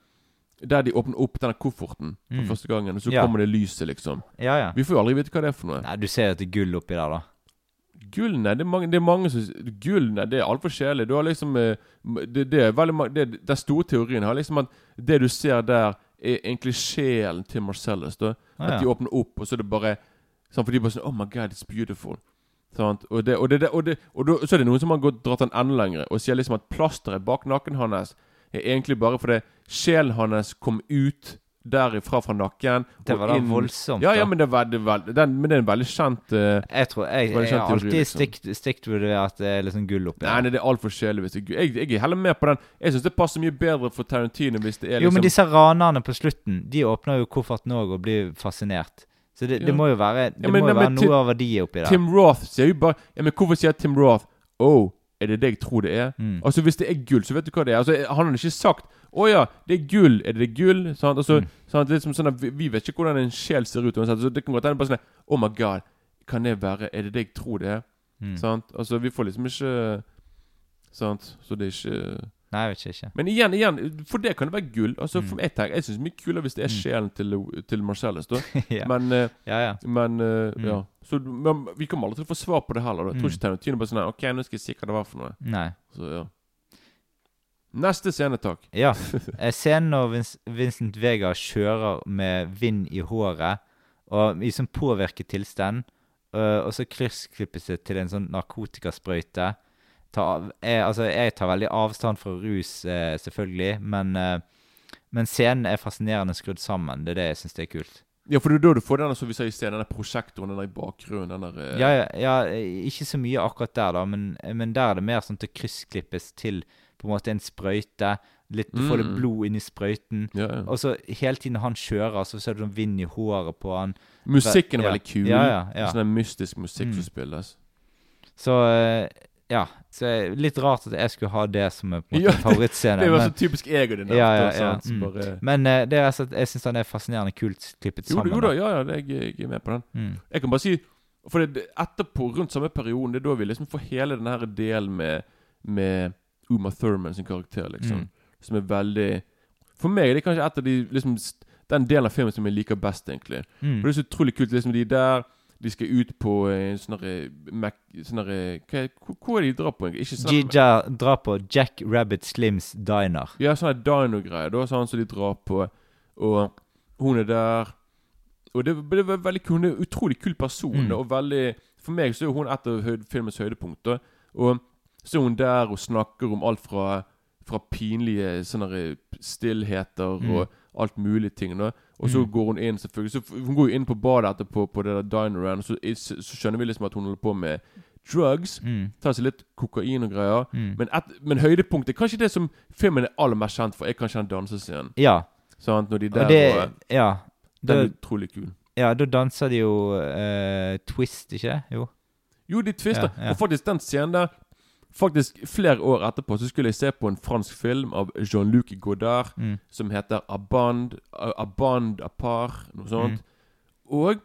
Der de åpner opp denne kofferten for Mm. første gangen, og så Ja. kommer det lyset, liksom. Ja, ja. Vi får jo aldri vite hva det er for noe. Nei, du ser at det er gull oppi der, da. Gull, nei, det er mange, det er mange som Gull, nei, det er altfor kjedelig. Du har liksom eh, det, det er veldig mange det, Den store teorien har liksom at det du ser der, er egentlig sjelen til Marcellus. Da. Ah, At de åpner opp, og så er det bare sånn, For de bare sånn Oh my God, it's beautiful. Sant? Og, det, og, det, og, det, og da, så er det noen som har gått dratt den enda lenger og sier liksom at plasteret bak nakken hans er egentlig bare fordi sjelen hans kom ut derifra fra nakken. Det var da inn- voldsomt, Ja, ja, men det, var, det, var, den, men det er en veldig kjent uh, Jeg tror Jeg, jeg, jeg teori, alltid liksom? stikt, stikket ved det at det er liksom gull oppi Nei, nei, det er altfor kjedelig. hvis det er gull. Jeg, jeg er heller med på den. Jeg syns det passer mye bedre for Tarantino hvis det er liksom Jo, liksom men disse ranerne på slutten, de åpner jo kofferten òg og blir fascinert. Så det, Ja. det må jo være Det Ja, men- må jo nei, være men noe av verdi oppi der. Tim Roth sier jo bare Ja, men hvorfor sier Tim Roth Oh, er det det jeg tror det er? Mm. Altså Hvis det er gull, så vet du hva det er. Altså Han har ikke sagt å ja, det er gull. Er det gull? Sant? Altså, Mm. sant? Det er som sånn at vi, vi vet ikke hvordan en sjel ser ut. uansett. Så det kan godt hende bare sånn Oh my god, kan det være Er det det jeg tror det er? Mm. Sant? Altså Vi får liksom ikke Sant? Så det er ikke Nei, jeg vet ikke. Men igjen, igjen for det kan det være gull. Altså Mm. for Jeg tenker, jeg syns mye kulere hvis det er sjelen til, til Marcellus. da ja. Men uh, ja, ja. men uh, Mm. ja Så men, vi kommer aldri til å få svar på det heller. Da. Jeg tror Mm. ikke Tarantino bare sånn Ok, nå skal jeg si hva det var for noe. Nei. Så ja Neste scene, takk. Ja. Scenen når Vincent Vega kjører med vind i håret og i sånn påvirket tilstand, øh, og så kryssklippes det til en sånn narkotikasprøyte. Ta, jeg, altså, jeg tar veldig avstand fra rus, eh, selvfølgelig, men, eh, men scenen er fascinerende skrudd sammen. Det er det jeg syns er kult. Ja, for det er da du får den som vi ser i sted, denne prosjektoren, den der i bakgrunnen. Den der Ja, ja, ja, ikke så mye akkurat der, da, men, men der er det mer sånn at det kryssklippes til på en måte en sprøyte. Litt, du får litt Mm. blod inn i sprøyten. Ja, ja. Og så hele tiden han kjører, så ser du sånn vind i håret på han. Musikken er Ja. veldig kul. Ja, ja, ja. Sånn mystisk musikk Mm. som spilles. Så eh, ja. Så det litt rart at jeg skulle ha det som en, Ja, favorittscene. Det var men- så typisk ego din. Ja, ja, ja. Mm. bare- Men uh, det er altså, jeg syns han er fascinerende kult klippet Jo, sammen. jo da, ja, ja, det, jeg, jeg er med på den. Mm. Jeg kan bare si For det, det- etterpå, rundt samme perioden, det er da vi liksom får hele denne her delen med, med Uma Thurman sin karakter, liksom. Mm. Som er veldig For meg er det kanskje et av de liksom, Den delen av filmen som jeg liker best, egentlig. Mm. For det er så utrolig kult. liksom De der De skal ut på en sånn derre Mac- sånn hva er- er det de drar på? egentlig? Sånne Gija drar på Jack Rabbit Slims Diner. Ja, sånn dino-greier. Da sånn som de drar på. Og hun er der. Og det, det var veldig. Hun er en utrolig kul person. Mm. Og veldig For meg så er hun et av høyd, filmens høydepunkter. Og så er hun der og snakker om alt fra Fra pinlige sånne stillheter Mm. og alt mulig ting. Da. Og så Mm. går hun inn, selvfølgelig. Så hun går jo inn på badet etterpå, på det der dineren, så, så skjønner vi liksom at hun holder på med drugs. Mm. Tar seg litt kokain og greier. Mm. Men, et, men høydepunktet Kanskje det som filmen er aller mest kjent for, er kanskje den dansescenen. Ja. Sant? Når de der Og det og, Ja. Den er utrolig kul. ja, da danser de jo uh, twist, ikke Jo. Jo, de twister. Ja, ja. Og faktisk den scenen der Faktisk flere år etterpå så skulle jeg se på en fransk film av Jean-Luc Godard Mm. som heter Aband Aband Apart, noe sånt. Mm. Og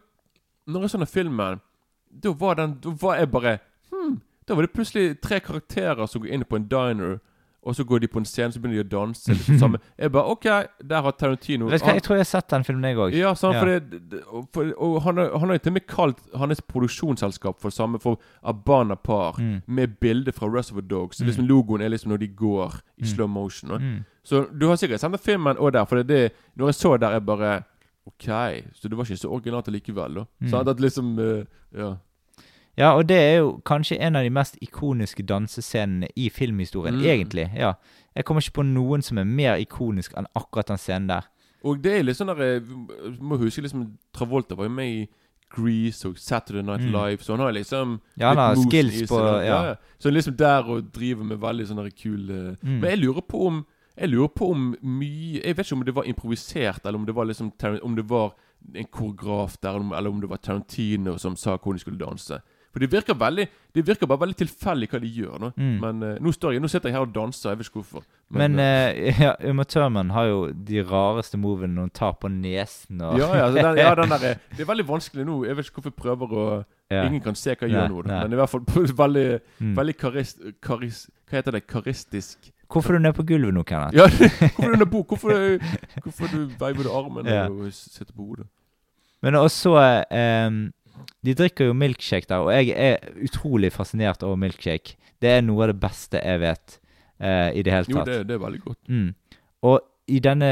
når jeg så den filmen, da var den Da var jeg bare Hm. Da var det plutselig tre karakterer som går inn på en diner, og så går de på en scene, så begynner de å danse. Liksom, samme. Jeg bare OK, der har Tarantino Vet du hva, Jeg tror jeg har sett den filmen, jeg òg. Ja, ja. for og, for, og han har han har jo til og med kalt hans produksjonsselskap for samme for Abana Par, Mm. med bilde fra Reservoir Dogs. Mm. liksom Logoen er liksom når de går i Mm. slow motion. Og. Mm. Så du har sikkert den filmen òg der, for det, det Når jeg så der, jeg bare OK, så det var ikke så originalt allikevel, da. Mm. Sant, at liksom uh, Ja. Ja, og det er jo kanskje en av de mest ikoniske dansescenene i filmhistorien, Mm. egentlig. Ja. Jeg kommer ikke på noen som er mer ikonisk enn akkurat den scenen der. Og det er litt sånn der eh, må huske liksom Travolta var jo med i Grease og Saturday Night Mm. Live, så han har liksom Ja, han har skills på- ja. ja. Så han liksom der og driver med veldig sånne kule Mm. Men jeg lurer på om Jeg lurer på om mye Jeg vet ikke om det var improvisert, eller om det var liksom Om det var en koreograf der, eller om- eller om det var Tarantino som sa hvordan de skulle danse. For det virker veldig Det virker bare veldig tilfeldig hva de gjør. Nå. Mm. Men uh, nå, står jeg, nå sitter jeg her og danser, jeg vet ikke hvorfor. Men men uh, ja, Uma Thurman har jo de rareste movene når hun tar på nesen og ja, ja, altså, den, ja, den der, er- Det er veldig vanskelig nå. Jeg vet ikke hvorfor jeg prøver å Ja. Ingen kan se hva jeg Nei, gjør nå. da. Men i hvert fall veldig, Mm. veldig karist, karist, Hva heter det? Karistisk Hvorfor er du nede på gulvet nå, Kenneth? Ja, hvorfor er du under på Hvorfor, hvorfor du veiver du armen Ja. og sitter på hodet? Men også ehm, De drikker jo milkshake der, og jeg er utrolig fascinert over milkshake. Det er noe av det beste jeg vet eh, i det hele Jo, tatt. det, det er veldig godt. Mm. Og i denne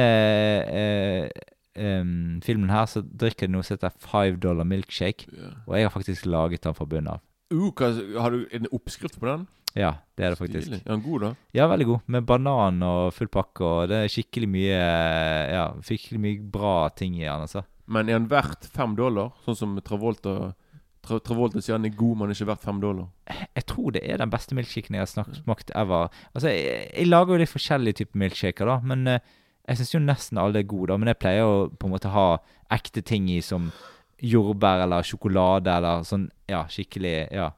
eh, em, filmen her så drikker de noe som heter Five Dollar Milkshake. yeah. Og jeg har faktisk laget den fra bunnen av. Uh, hva, har du en oppskrift på den? Ja, det er det faktisk. Stilig. Er den god, da? Ja, veldig god. Med banan og full pakke, og det er skikkelig mye Ja, skikkelig mye bra ting i den, altså. Men er den verdt fem dollar? Sånn som Travolta Tra Travolta sier han er god, men ikke verdt fem dollar. Jeg tror det er den beste milkshaken jeg har smakt ever. Altså, jeg, jeg lager jo litt forskjellige typer milkshaker, da, men eh, jeg syns jo nesten alle er gode, da. Men jeg pleier å på en måte ha ekte ting i, som jordbær eller sjokolade eller sånn, ja, skikkelig Ja.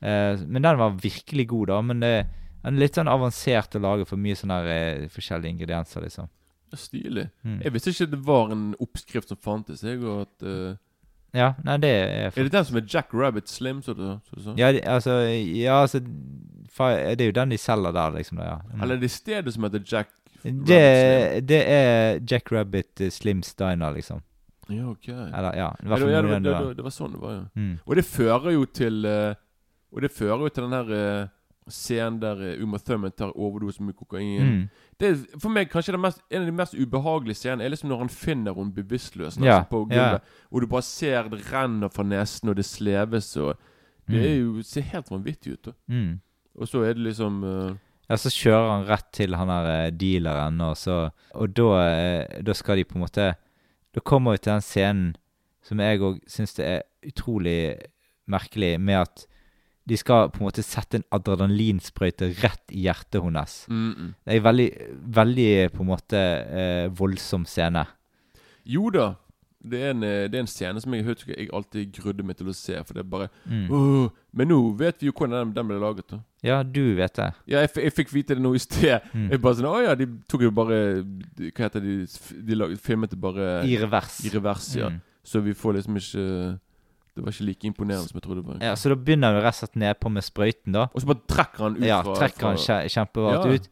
Eh, men den var virkelig god, da. Men det, er litt sånn avansert å lage for mye sånne her, eh, forskjellige ingredienser, liksom. Stilig. Mm. Jeg visste ikke det var en oppskrift som fantes. Jeg, og at, uh... Ja, nei, det er er det den som er Jack Rabbit Slim, så du, du sa? Ja, altså, ja, altså Det er jo den de selger der, liksom. Da, ja. Mm. Eller er det stedet som heter Jack Rabbit Det, det er Jack Rabbit Slim Slims Diner, liksom. Ja, ok. Eller, ja, det, var, ja, det, var, det, var, det, var sånn det var, ja. Mm. Og det fører jo til eh, Og det fører jo til den her uh, scenen der eh, Uma Thurman tar overdose med kokain. Mm. Det er for meg kanskje mest, en av de mest ubehagelige scenene er liksom når han finner henne bevisstløs altså, på gulvet. Og du bare ser det renner fra nesen, og det sleves og Det er jo, ser helt vanvittig ut. Mm. Og så er det liksom uh, Ja, så kjører han rett til han der dealeren, og så Og da, da skal de på en måte Da kommer vi til den scenen som jeg òg syns det er utrolig merkelig, med at de skal på en måte sette en adrenalinsprøyte rett i hjertet hennes. mm, mm. Det er en veldig, veldig på en måte eh, voldsom scene. Jo da. Det er, en, eh, det er en scene som jeg husker jeg alltid grudde meg til å se. For det er bare Mm. «Åh!» Men nå vet vi jo hvordan den, den ble laget. da Ja, du vet det. Ja, jeg, jeg fikk vite det nå i sted. Mm. Jeg bare sånn Å ja, de tok jo bare de- Hva heter de De laget, filmet det bare I revers. i revers, ja. Mm. Så vi får liksom ikke Det var ikke like imponerende som jeg trodde det var. Ja, Så da begynner han rett og slett nedpå med sprøyten, da. Og så bare trekker han ut Ja, fra trekker han fra- kje- Ja. ut.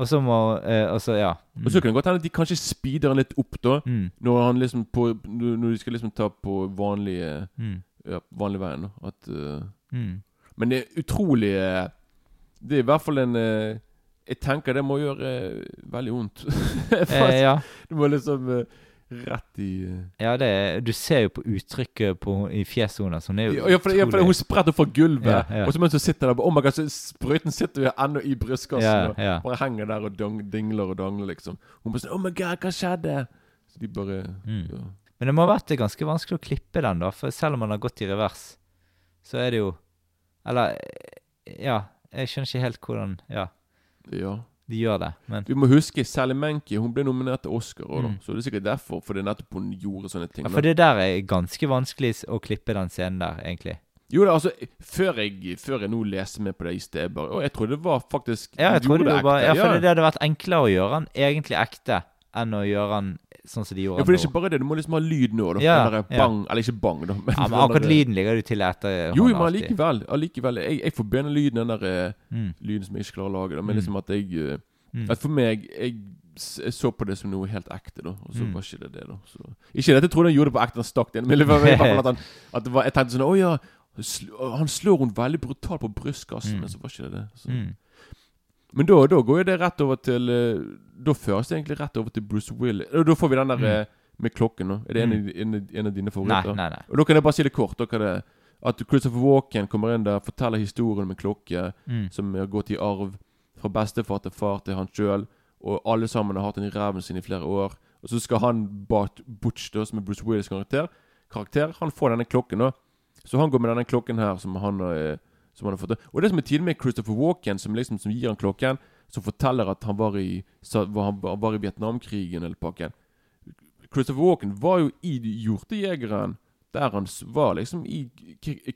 Og så må eh, Og så, ja. Mm. Og så kan det godt hende at de kanskje speeder han litt opp, da. Mm. Når han liksom på Når de skal liksom ta på vanlige Mm. Ja, vanlig veien, da. At eh, Mm. Men det er utrolig eh, Det er i hvert fall en eh, Jeg tenker det må gjøre eh, veldig vondt. Eh, ja. Du må liksom eh, rett i eh, ja, det er Du ser jo på uttrykket på, i fjeset hennes. Hun er jo Ja, for, ja, for hun spretter fra gulvet, Ja, ja. og så mens hun sitter der Oh my god, så sprøyten sitter jo ennå i brystkassen og bare henger der og dong, dingler og dangler, liksom. Hun bare sånn Oh my god, hva skjedde? Så de bare Mm. Men det må ha vært ganske vanskelig å klippe den, da. For selv om den har gått i revers, så er det jo Eller Ja, jeg skjønner ikke helt hvordan Ja, ja. De gjør det, men Vi må huske Sally Menke hun ble nominert til Oscar. Mm. så det er sikkert derfor. Fordi nettopp hun gjorde sånne ting. ja. For det der er ganske vanskelig å klippe den scenen der, egentlig. Jo da, altså Før jeg, før jeg nå leste med på det i sted, bare Og jeg trodde det var faktisk Ja, jeg trodde det var ekte. Ja, for det hadde vært enklere å gjøre den egentlig ekte enn å gjøre den sånn som de gjorde ja, for det er ikke bare det. Du må liksom ha lyd nå, da. Ja, Den der ja. Eller ikke bang, da. Men Ja, men akkurat der- lyden ligger du til etter Jo, men alltid. allikevel. allikevel jeg, jeg forbinder lyden den der eh, Mm. lyden som jeg ikke klarer å lage. Da, men Mm. liksom at jeg eh, Mm. At for meg Jeg, jeg så på det som noe helt ekte, da. Og så Mm. var ikke det det, da. Så. Ikke det at jeg trodde han gjorde det på ekte, han stakk det inn. Men i hvert fall at han at var, Jeg tenkte sånn Å ja, han slår henne veldig brutalt på brystkassen. Mm. Men så var ikke det det. Så. Mm. Men da, da går det rett over til eh, Da føres det egentlig rett over til Bruce Willis. Da får vi den der Mm. eh, med klokken. nå Er det en, av- en, en av dine favoritter? nei, nei. nei. Og Da kan jeg bare si det kort. Det At Christopher Walken kommer inn der, forteller historien med klokke Mm. som har gått i arv fra bestefar til far til han sjøl. Og alle sammen har hatt den i ræven sin i flere år. Og så skal han Bart Butch, da, som er Bruce Willis' karakter, karakter Han får denne klokken, da. Så han går med denne klokken her som han, eh, som har fått. Og det som er tidlig med Christopher Walken, som liksom som gir han klokken, som forteller at han var i, han var- i Vietnamkrigen eller pakken Christopher Walken var jo i Hjortejegeren Der han var liksom i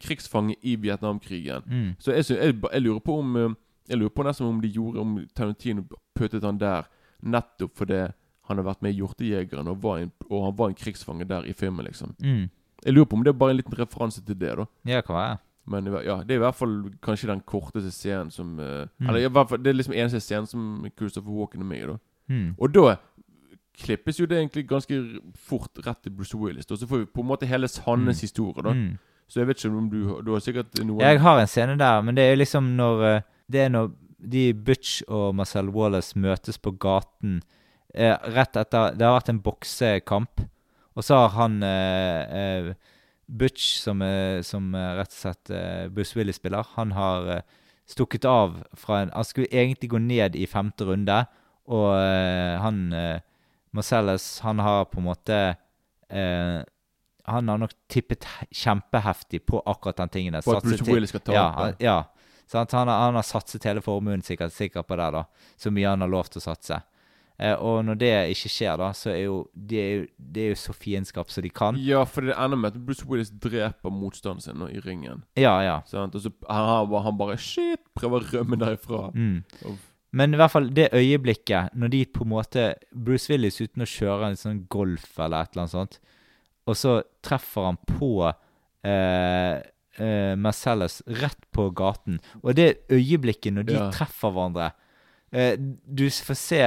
krigsfange i Vietnamkrigen. Mm. Så jeg, jeg, jeg lurer på om eh, Jeg lurer på nesten om de gjorde Om Tarantino pøtet han der nettopp fordi han har vært med i Hjortejegeren og, var en, og han var en krigsfange der i filmen, liksom. Mm. Jeg lurer på om det er bare en liten referanse til det, da. Ja, kan være. Men ja, det er i hvert fall kanskje den korteste scenen som uh, Mm. Eller i hvert fall, det er liksom eneste scenen som Christopher Walken er med i, da. Mm. Og da klippes jo det egentlig ganske fort rett til Bruce Willis. Og Så får vi på en måte hele Hannes Mm. historie, da. Mm. Så jeg vet ikke om du Du har sikkert noe Jeg har en scene der, men det er liksom når eh, Det er når de Butch og Marcel Wallace møtes på gaten eh, rett etter Det har vært en boksekamp, og så har han eh, eh, Butch, som, som rett og slett eh, Bruce Willis spiller, han har eh, stukket av fra en Han skulle egentlig gå ned i femte runde, og eh, han Marcellus, han har på en måte eh, Han har nok tippet kjempeheftig på akkurat den tingen. På at Bruce Willis skal tape. Ja, han- ja. Han, har, han har satset hele formuen sikkert, sikkert på det, da. Så mye han har lov til å satse. Eh, og når det ikke skjer, da, så er jo det er jo, det er jo så fiendskap som de kan. Ja, for det ender med at Bruce Willis dreper motstanderen sin nå, i ringen. Ja, ja. Sånn, Og så han, han bare- han bare Shit! Prøver å rømme derifra. Mm. Og- Men i hvert fall det øyeblikket når de på en måte Bruce Willis uten å kjøre en sånn golf eller et eller annet sånt, og så treffer han på eh, eh, Marcellus rett på gaten. Og det øyeblikket når de Ja. treffer hverandre eh, Du får se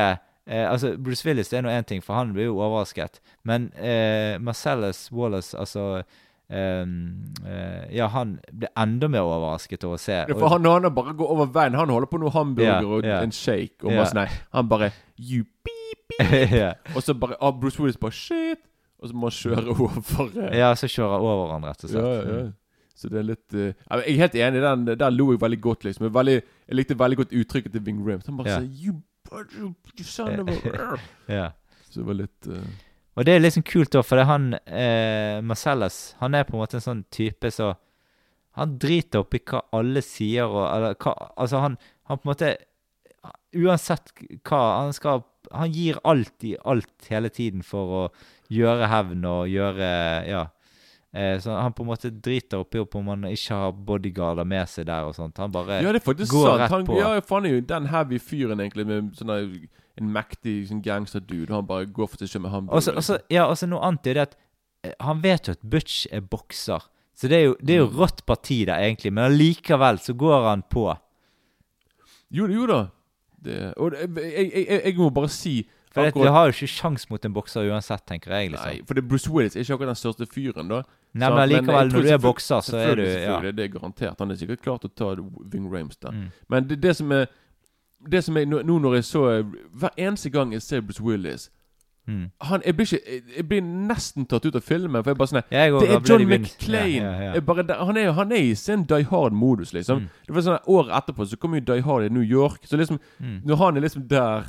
eh, Altså, Bruce Willis det er nå én ting, for han blir jo overrasket. Men eh, Marcellus Wallace, altså Um, uh, Ja, han ble enda mer overrasket over å se. Ja, for han, han bare går over veien Han holder på noe hamburger yeah, og yeah. en shake. Og yeah. nei, Han bare You beep, beep. Og så bare ah, Bruce Willis bare Shit! Og så må han kjøre over. eh. ja, så kjører han over han, rett og slett. ja, ja. Så det er litt uh, Jeg er helt enig. Den, der lo jeg veldig godt, liksom. Jeg, veldig, jeg likte veldig godt uttrykket til Ving Rhames. Han bare sier you, Ja. Så det var litt uh... Og det er liksom kult, da, for det er han eh, Marcellus Han er på en måte en sånn type så Han driter opp i hva alle sier, og eller, hva, Altså, han, han på en måte Uansett hva Han skal Han gir alltid alt hele tiden for å gjøre hevn og gjøre Ja. Eh, så han på en måte driter oppi opp om han ikke har bodyguarder med seg der og sånt. Han bare Ja, det er faktisk går sant. rett Han, på. ja, faen er jo den heavy fyren, egentlig, med sånn en mektig sånn gangsterdude. Han bare går for seg selv med hamburger. så, og så- ja, og noe annet er det at eh, han vet jo at Butch er bokser. Så det er jo, det er jo Mm. rått parti der, egentlig. Men allikevel så går han på. Jo, jo da. Det, og jeg, jeg, jeg, jeg må bare si For akkurat- du har jo ikke sjans mot en bokser uansett, tenker jeg. liksom. Nei, for det Bruce Willis er ikke akkurat den største fyren, da. Nei, men likevel, når du er bokser, så er du ja. Det er garantert. Han er sikkert klar til å ta Ving Rames der. Mm. Men det, det som er Det som jeg nå nå når jeg så Hver eneste gang jeg ser Bruce Willis Mm. han, jeg, blir ikke, jeg, blir nesten tatt ut av filmen. For jeg bare sånn Jeg Det er John McClain! McClane! Ja, ja, ja. Han, er, han er i sin Die Hard-modus, liksom. Mm. Det var sånn Året etterpå så kom jo Die Hard i New York. Så liksom Mm. Når han er liksom der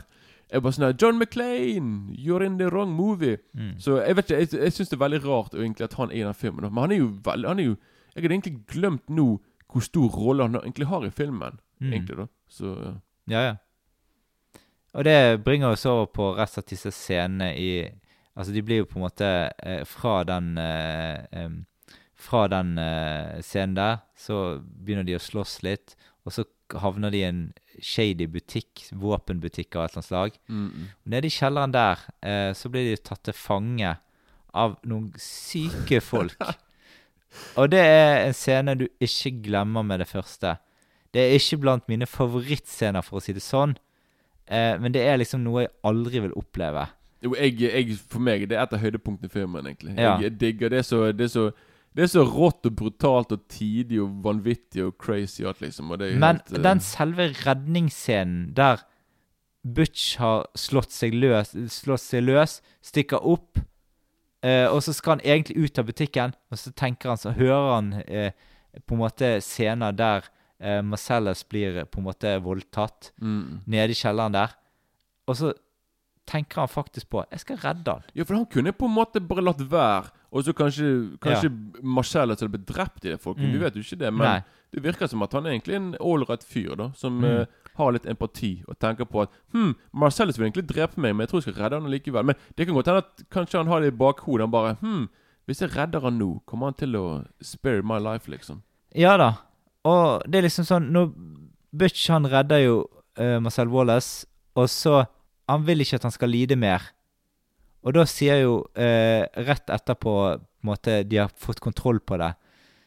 Jeg bare sånn her, John McClane! You're in the wrong movie. Mm. Så jeg vet ikke, jeg, jeg syns det er veldig rart egentlig at han er i den filmen. Men han er jo veldig Han er jo Jeg hadde egentlig glemt nå hvor stor rolle han egentlig har i filmen. Mm. Egentlig da Så ja. Ja, ja. Og det bringer oss over på resten av disse scenene i Altså, de blir jo på en måte eh, Fra den eh, eh, Fra den eh, scenen der, så begynner de å slåss litt, og så havner de i en shady butikk, våpenbutikk av et eller annet slag. Mm, mm. Nede i kjelleren der eh, så blir de tatt til fange av noen syke folk. Og det er en scene du ikke glemmer med det første. Det er ikke blant mine favorittscener, for å si det sånn. Eh, men det er liksom noe jeg aldri vil oppleve. Jo, jeg, jeg, for meg det er et av høydepunktene i filmen, egentlig. Ja. Jeg digger det så, det er så det er så rått og brutalt og tidig og vanvittig og crazy alt, liksom. Og det er Men helt, eh, den selve redningsscenen der Butch har slått seg løs, slått seg løs stikker opp, eh, og så skal han egentlig ut av butikken, og så tenker han, så hører han eh, på en måte scener der eh, Marcellus blir på en måte voldtatt, Mm. nede i kjelleren der, og så tenker han faktisk på, jeg skal redde han. Ja, for han kunne på en måte bare latt være, og så kanskje, kanskje Marcellus hadde blitt drept i det folket. Mm. Vi vet jo ikke det, men Nei. det virker som at han er egentlig en ålreit fyr, da. Som Mm. uh, har litt empati og tenker på at Hm, Marcellus vil egentlig drepe meg, men jeg tror jeg skal redde han likevel. Men det kan godt hende at kanskje han har det i bakhodet. Han bare Hm, Hvis jeg redder han nå, kommer han til å spare my life, liksom. Ja da. Og det er liksom sånn Nå Butch han redder jo uh, Marcel Wallace, og så Han vil ikke at han skal lide mer. Og da sier jo eh, Rett etterpå på en måte, de har fått kontroll på det,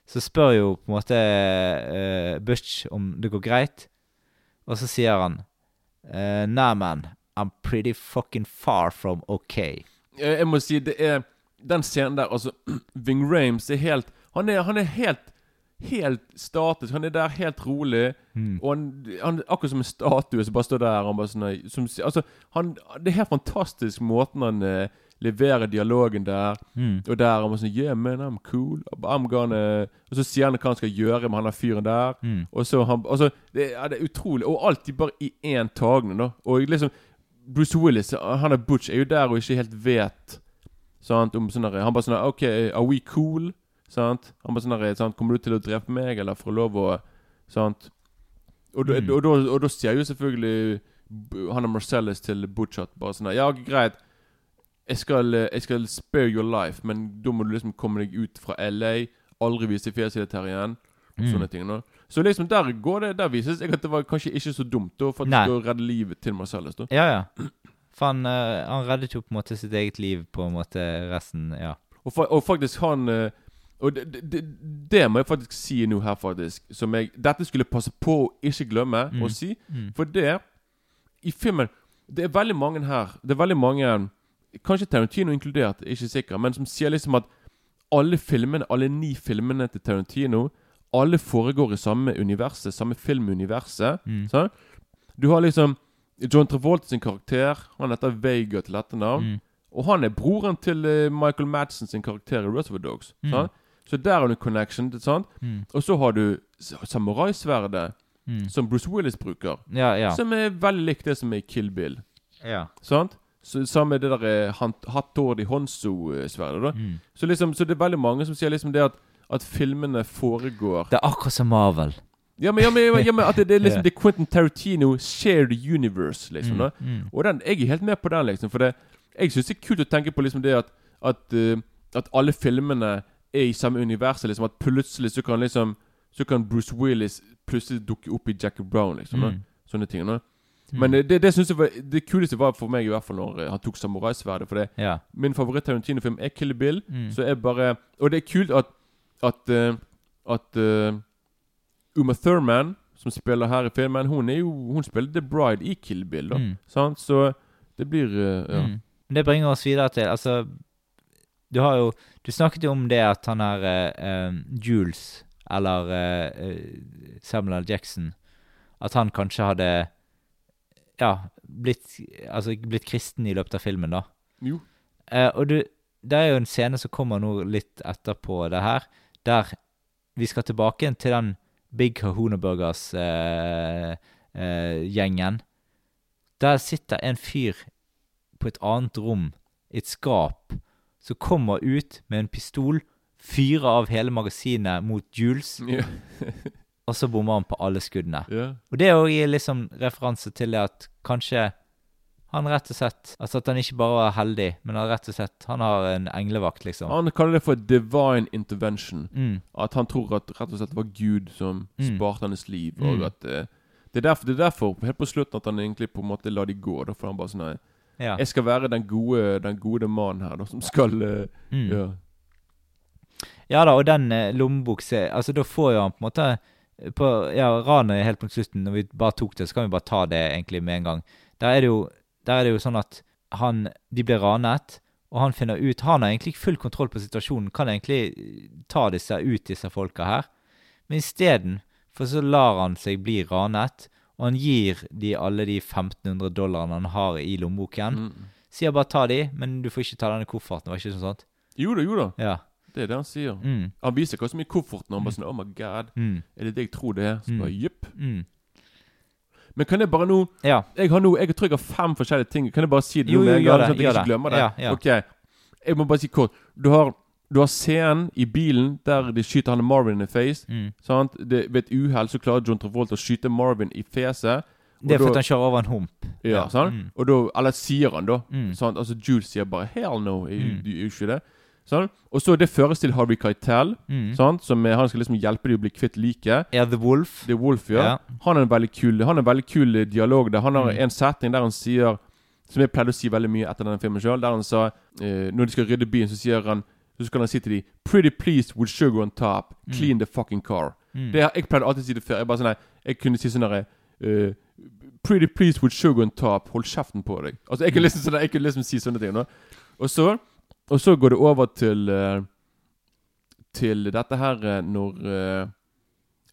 så spør jo på en måte eh, Butch om det går greit, og så sier han eh, Nah, man. I'm pretty fucking far from okay. Jeg, jeg må si, det er Den scenen der, altså Ving Rames er helt Han er, han er helt Helt statisk. Han er der helt rolig. Og han, han akkurat som en statue som bare står der. Han bare sånn, som, altså, han, det er helt fantastisk måten han eh, leverer dialogen der. Mm. Og der han bare sånn Yeah, man, I'm cool. I'm gonna Og så sier han hva han skal gjøre med han der fyren der. Mm. Og så han Altså, det, er- det er utrolig. Og alltid bare i én tagning, da. Og liksom Bruce Willis, han er Butch, er jo der og ikke helt vet Sant, om sånne Han bare sånn OK, are we cool? Sant? Han bare sånn der, sant, Kommer du til å drepe meg, eller får lov å Sant? Og, da- Mm. og, da, og da sier jo selvfølgelig han er Marcellus til Butchot bare sånn der, Ja, greit. Jeg skal, jeg skal spare your life, men da må du liksom komme deg ut fra LA. Aldri vise fjeset ditt her igjen. Og Mm. sånne ting da. Så liksom der går det Der vises jeg at det var kanskje ikke så dumt da faktisk å redde livet til Marcellus. da Ja, ja. For han, uh, han reddet jo på en måte sitt eget liv på en måte resten Ja. Og, fa og faktisk han eh, Og det, det, det, må jeg faktisk si nå her, faktisk. Som jeg Dette skulle passe på å ikke glemme Mm. å si. Mm. For det I filmen Det er veldig mange her Det er veldig mange Kanskje Tarantino inkludert, ikke sikker, men som sier liksom at alle filmene, alle ni filmene til Tarantino Alle foregår i samme universet, samme filmuniverset. Mm. Sånn? Du har liksom John Travolta sin karakter. Han heter Vega til etternavn. Mm. Og han er broren til eh, Michael Madsen sin karakter i Reservoir Dogs. Mm. Så der har du connection. sant? Mm. Og så har du samuraisverdet, Mm. som Bruce Willis bruker. Ja, ja. Som er veldig likt det som er i Kill Bill. ja. Sant? Så Samme det der eh, Hattori Honso-sverdet. Mm. så, liksom, så det er veldig mange som sier liksom det at, at filmene foregår Det er akkurat som Marvel. Ja, men, ja, men, ja, men, at det, det er liksom. Det Quentin Tarantino shared universe, liksom. Mm, mm. Og den, jeg er helt med på den, liksom. For det, jeg syns det er kult å tenke på liksom det at At, uh, at alle filmene er i samme univers. Liksom, at plutselig så kan liksom Så kan Bruce Willis plutselig dukke opp i Jackie Brown, liksom. Mm. Sånne ting. Da. Men eh, det, det synes jeg var Det kuleste var for meg i hvert fall når eh, han tok samuraisverdet. For det Ja. min favoritt-Tarantino-film er Kill Bill. Mm. Så er bare Og det er kult at At, eh, at uh, Uma Thurman, som spiller her i filmen, hun er jo Hun spiller The Bride i Kill Bill. da Mm. Sant? Så det blir uh, Ja. Mm. Det bringer oss videre til Altså, du har jo Du snakket jo om det at han her eh, eh, Jules, eller eh, Samuel L. Jackson At han kanskje hadde Ja, blitt Altså blitt kristen i løpet av filmen, da. Jo. Uh, og du Det er jo en scene som kommer nå litt etterpå det her, der vi skal tilbake til den Big Kahuna Burgers-gjengen. Der sitter en fyr på et annet rom, i et skap, som kommer ut med en pistol, fyrer av hele magasinet mot Jules, yeah. og så bommer han på alle skuddene. Yeah. Og det òg gir liksom referanse til det at kanskje han rett og slett Altså at han ikke bare var heldig, men han rett og slett Han har en englevakt, liksom. Han kaller det for divine intervention. Mm. At han tror at rett og slett det var Gud som Mm. sparte hans liv. Mm. Og at eh, det, er derfor, det er derfor helt på slutten at han egentlig på en måte lar de gå. Da, får han bare sånn Ja. Jeg skal være den gode Den gode mannen her, da, som skal eh, Mm. Ja. Ja da, og den eh, Altså, da får jo han på en måte eh, på, Ja, ranet helt på slutten. Når vi bare tok det, så kan vi bare ta det egentlig med en gang. Der er det jo, er det jo sånn at han De blir ranet, og han finner ut Han har egentlig full kontroll på situasjonen, kan egentlig ta disse ut, disse folka her. Men isteden, for så lar han seg bli ranet, og han gir de alle de 1500 dollarene han har i lommeboken. Mm. Sier bare ta de, men du får ikke ta denne kofferten. Var ikke sånn sånt? Jo da, jo da. Ja. Det er det han sier. Mm. Han viser hva som er i kofferten, han bare sånn Oh my god, Mm. er det det jeg tror det er? Så Mm. bare jepp. Mm. Men kan jeg bare nå Ja. Jeg har nå Jeg tror jeg har fem forskjellige ting. Kan jeg bare si det Jo, jo, jo, gjør det, sånn at jeg ikke glemmer det? Ja, ja. Ok. Jeg må bare si kort. Du har du har scenen i bilen der de skyter han Marvin i face. Mm. Sant? Det, ved et uhell så klarer John Travolta å skyte Marvin i fjeset. Det er fordi han kjører over en hump. Ja, sant? Mm. Og da Eller sier han, da. Mm. Sant? Altså Jules sier bare 'hell no'. Mm. Du gjør ikke det. Sånn? Og så det føres til Harvey Keitel, Mm. sant? som han skal liksom hjelpe dem å bli kvitt liket. Ja, The Wolf. The Wolf, ja. Ja. Han er en veldig kul Han er en veldig kul eh, dialog der. Han har Mm. en setning der han sier Som jeg pleide å si veldig mye etter denne filmen sjøl. Der han sa eh, Når de skal rydde byen, så sier han Så skal han si til dem 'Pretty pleased with sugar on top. Clean the fucking car'. Mm. Det, jeg pleide alltid å si det før. Jeg bare sånn Jeg kunne si sånn derre uh, 'Pretty pleased with sugar on top. Hold kjeften på deg'. Altså Jeg kunne liksom, sånne, jeg kunne liksom si sånne ting. nå. Og så Og så går det over til uh, Til dette her eh, når uh,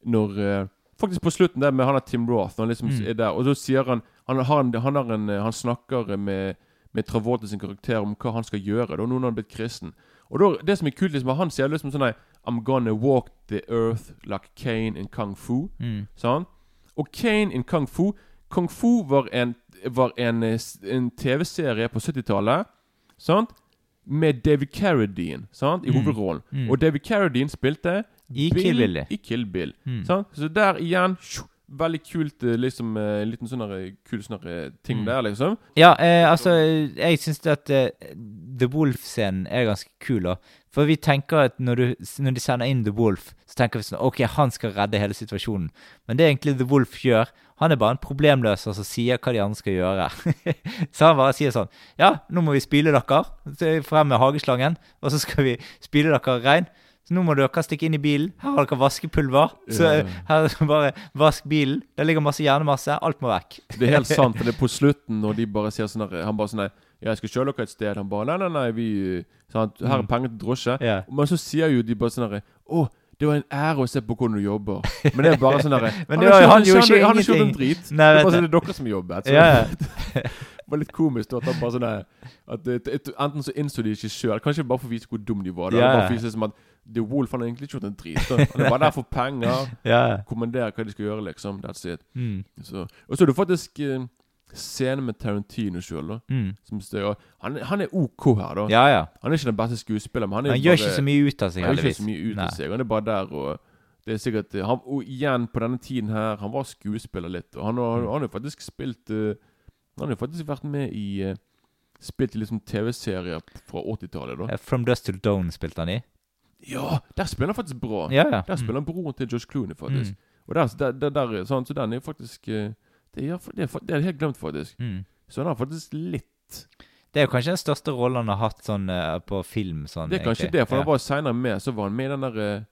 Når Faktisk på slutten der med han er Tim Roth han liksom Mm. er der Og så sier han Han, har en, han, har en, han snakker med Med Travolta sin karakter om hva han skal gjøre Da nå når han er blitt kristen Og da, det som er kult liksom Han sier liksom sånn nei, I'm gonna walk the earth Like Kane in Kung Fu Mm. Sånn Og Kane in Kung Fu Kung Fu var en, var en, eh, en TV-serie på 70-tallet Sant? Med David Carradine sant? i Mm. hovedrollen. Mm. Og David Carradine spilte I Kill Bill. I Kill Bill. Mm. Sant? Så der igjen Veldig kult, eh, liksom eh, En liten sånn der, kul sånn eh, ting Mm. der, liksom. Ja, eh, altså Jeg syns at uh, The Wolf-scenen er ganske kul. da For vi tenker at når, du, når de sender inn The Wolf, så tenker vi sånn Ok, han skal redde hele situasjonen. Men det egentlig The Wolf gjør Han er bare en problemløser som sier hva de andre skal gjøre. så han bare sier sånn Ja, nå må vi spyle dere. Frem med hageslangen. Og så skal vi spyle dere rein. Så nå må dere stikke inn i bilen. Her har dere vaskepulver. Så yeah. her bare vask bilen. Der ligger masse hjernemasse. Alt må vekk. Det er helt sant. Det er på slutten, når de bare sier sånn Han bare sånn Ja, jeg skal kjøre dere et sted. Han bare Nei, nei, nei, vi sant? Her er Mm. penger til drosje. Yeah. Men så sier jo de bare sånn herre Å, det var en ære å se på hvordan du jobber. Men det er bare sånn derre Han har ikke- gjort en drit. Nei, det er bare sånn det er dere som jobber. Så ja. det var litt komisk da, at han bare sånn at Enten så innså de ikke sjøl, kanskje bare for å vise hvor dum de var. Da. yeah. Bare for å vise som at The Wolf han har egentlig ikke gjort en drit. Da. Han er bare der for penger. Ja. Kommandere hva de skal gjøre, liksom. That's it. Mm. Så, og så er det faktisk uh, scenen med Tarantino sjøl, da. Mm. Han, han er OK her, da. Ja, ja. Han er ikke den beste skuespilleren, men han, Han gjør ikke så mye ut av seg, Han gjør ikke så mye ut Nei. av seg. Han er bare der og det er sikkert eh, han, Og igjen, på denne tiden her Han var skuespiller litt. Og han har, Mm. han har jo faktisk spilt uh, Han har jo faktisk vært med i uh, Spilt i liksom TV-serier fra 80-tallet, da. From Dust to Dawn spilte han i. Ja! Der spiller han faktisk bra. Ja, ja. Der spiller han broren til Josh Clooney, faktisk. Og der, der, der, der sånn, Så den er faktisk eh, det er, det, er, det er helt glemt, faktisk. Mm. Så han har faktisk litt Det er jo kanskje den største rollen han har hatt sånn eh, på film. Sånn, Det er kanskje egentlig. det, for ja. han var senere med. Så var han med i den der uh,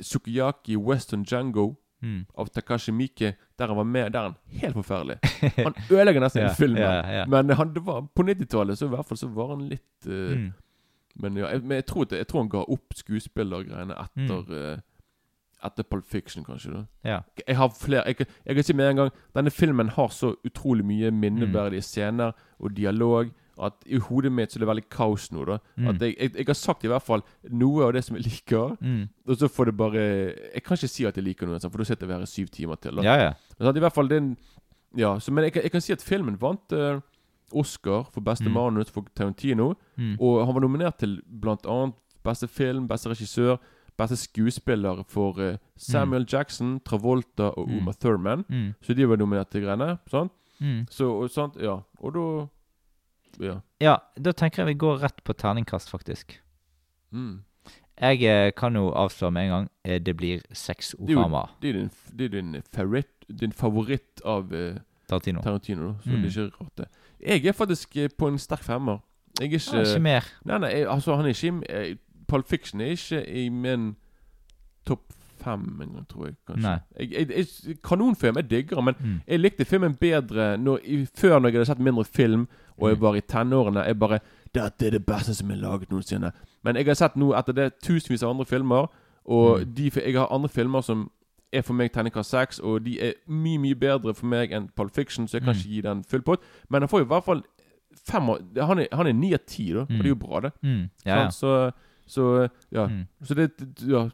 Sukiyaki Western Django Mm. av Takashi Miike. Der han var med. Der er han helt forferdelig. Han ødelegger nesten Ja, filmen. ja, ja. Men han, det var, på 90-tallet så i hvert fall så var han litt uh, Mm. Men, ja, jeg, men jeg, tror jeg tror han ga opp skuespillergreiene etter Mm. eh, Etter Pulp Fiction, kanskje. da Ja. Jeg har flere Jeg, jeg kan si med en gang Denne filmen har så utrolig mye Mm. minneverdige scener og dialog at i hodet mitt så er det veldig kaos nå. da Mm. At jeg, jeg, har sagt i hvert fall noe av det som jeg liker, Mm. og så får det bare Jeg kan ikke si at jeg liker noe, for da sitter vi her i syv timer til. da ja, ja. Men sant, i hvert fall det Ja, så, Men jeg, kan- si at filmen vant eh, Oscar for beste Mm. manus for Tarantino. Mm. Og han var nominert til annet beste film, beste regissør, beste skuespiller for uh, Samuel Jackson, Travolta og Mm. Uma Thurman. Mm. Så de var nominert til greiene. Sant? Mm. Så, og, sant? Ja. Og da Ja. ja, da tenker jeg vi går rett på terningkast, faktisk. Mm. Jeg eh, kan jo avslå med en gang eh, det blir seks jo Ofama. det er er din, din favoritt av eh, Tarantino. Tarantino. Så Mm. det er ikke rart, det. Jeg er faktisk eh, på en sterk femmer. Jeg er ikke Ja, ikke mer. Nei, nei, jeg, altså han er ikke i eh, Pulp Fiction er ikke i min topp fem engang, tror jeg. kanskje jeg, jeg, jeg, Kanonfilm, jeg digger men Mm. jeg likte filmen bedre når, i, før når jeg hadde sett mindre film, og jeg Mm. var i tenårene. Jeg bare 'Dette er det beste som er laget noensinne'. Men jeg har sett nå etter det tusenvis av andre filmer, og Mm. de, jeg har andre filmer som er for meg terningkast seks, og de er mye, mye bedre for meg enn Pulp Fiction, så jeg kan Mm. ikke gi den full pott. Men han får jo i hvert fall fem av Han er, han ni av ti, da, og det er jo bra, det. Mm. Ja, ja. Så, så ja. Mm. Så det Ja.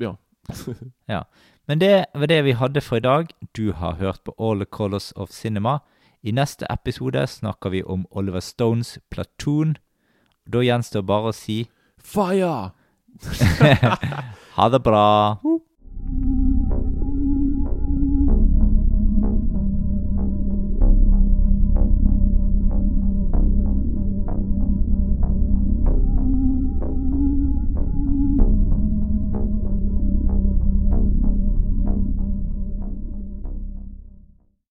ja. Ja. Men det var det vi hadde for i dag. Du har hørt på All the Colors of Cinema. I neste episode snakker vi om Oliver Stones Platoon. Da gjenstår bare å si Fire! ha det bra.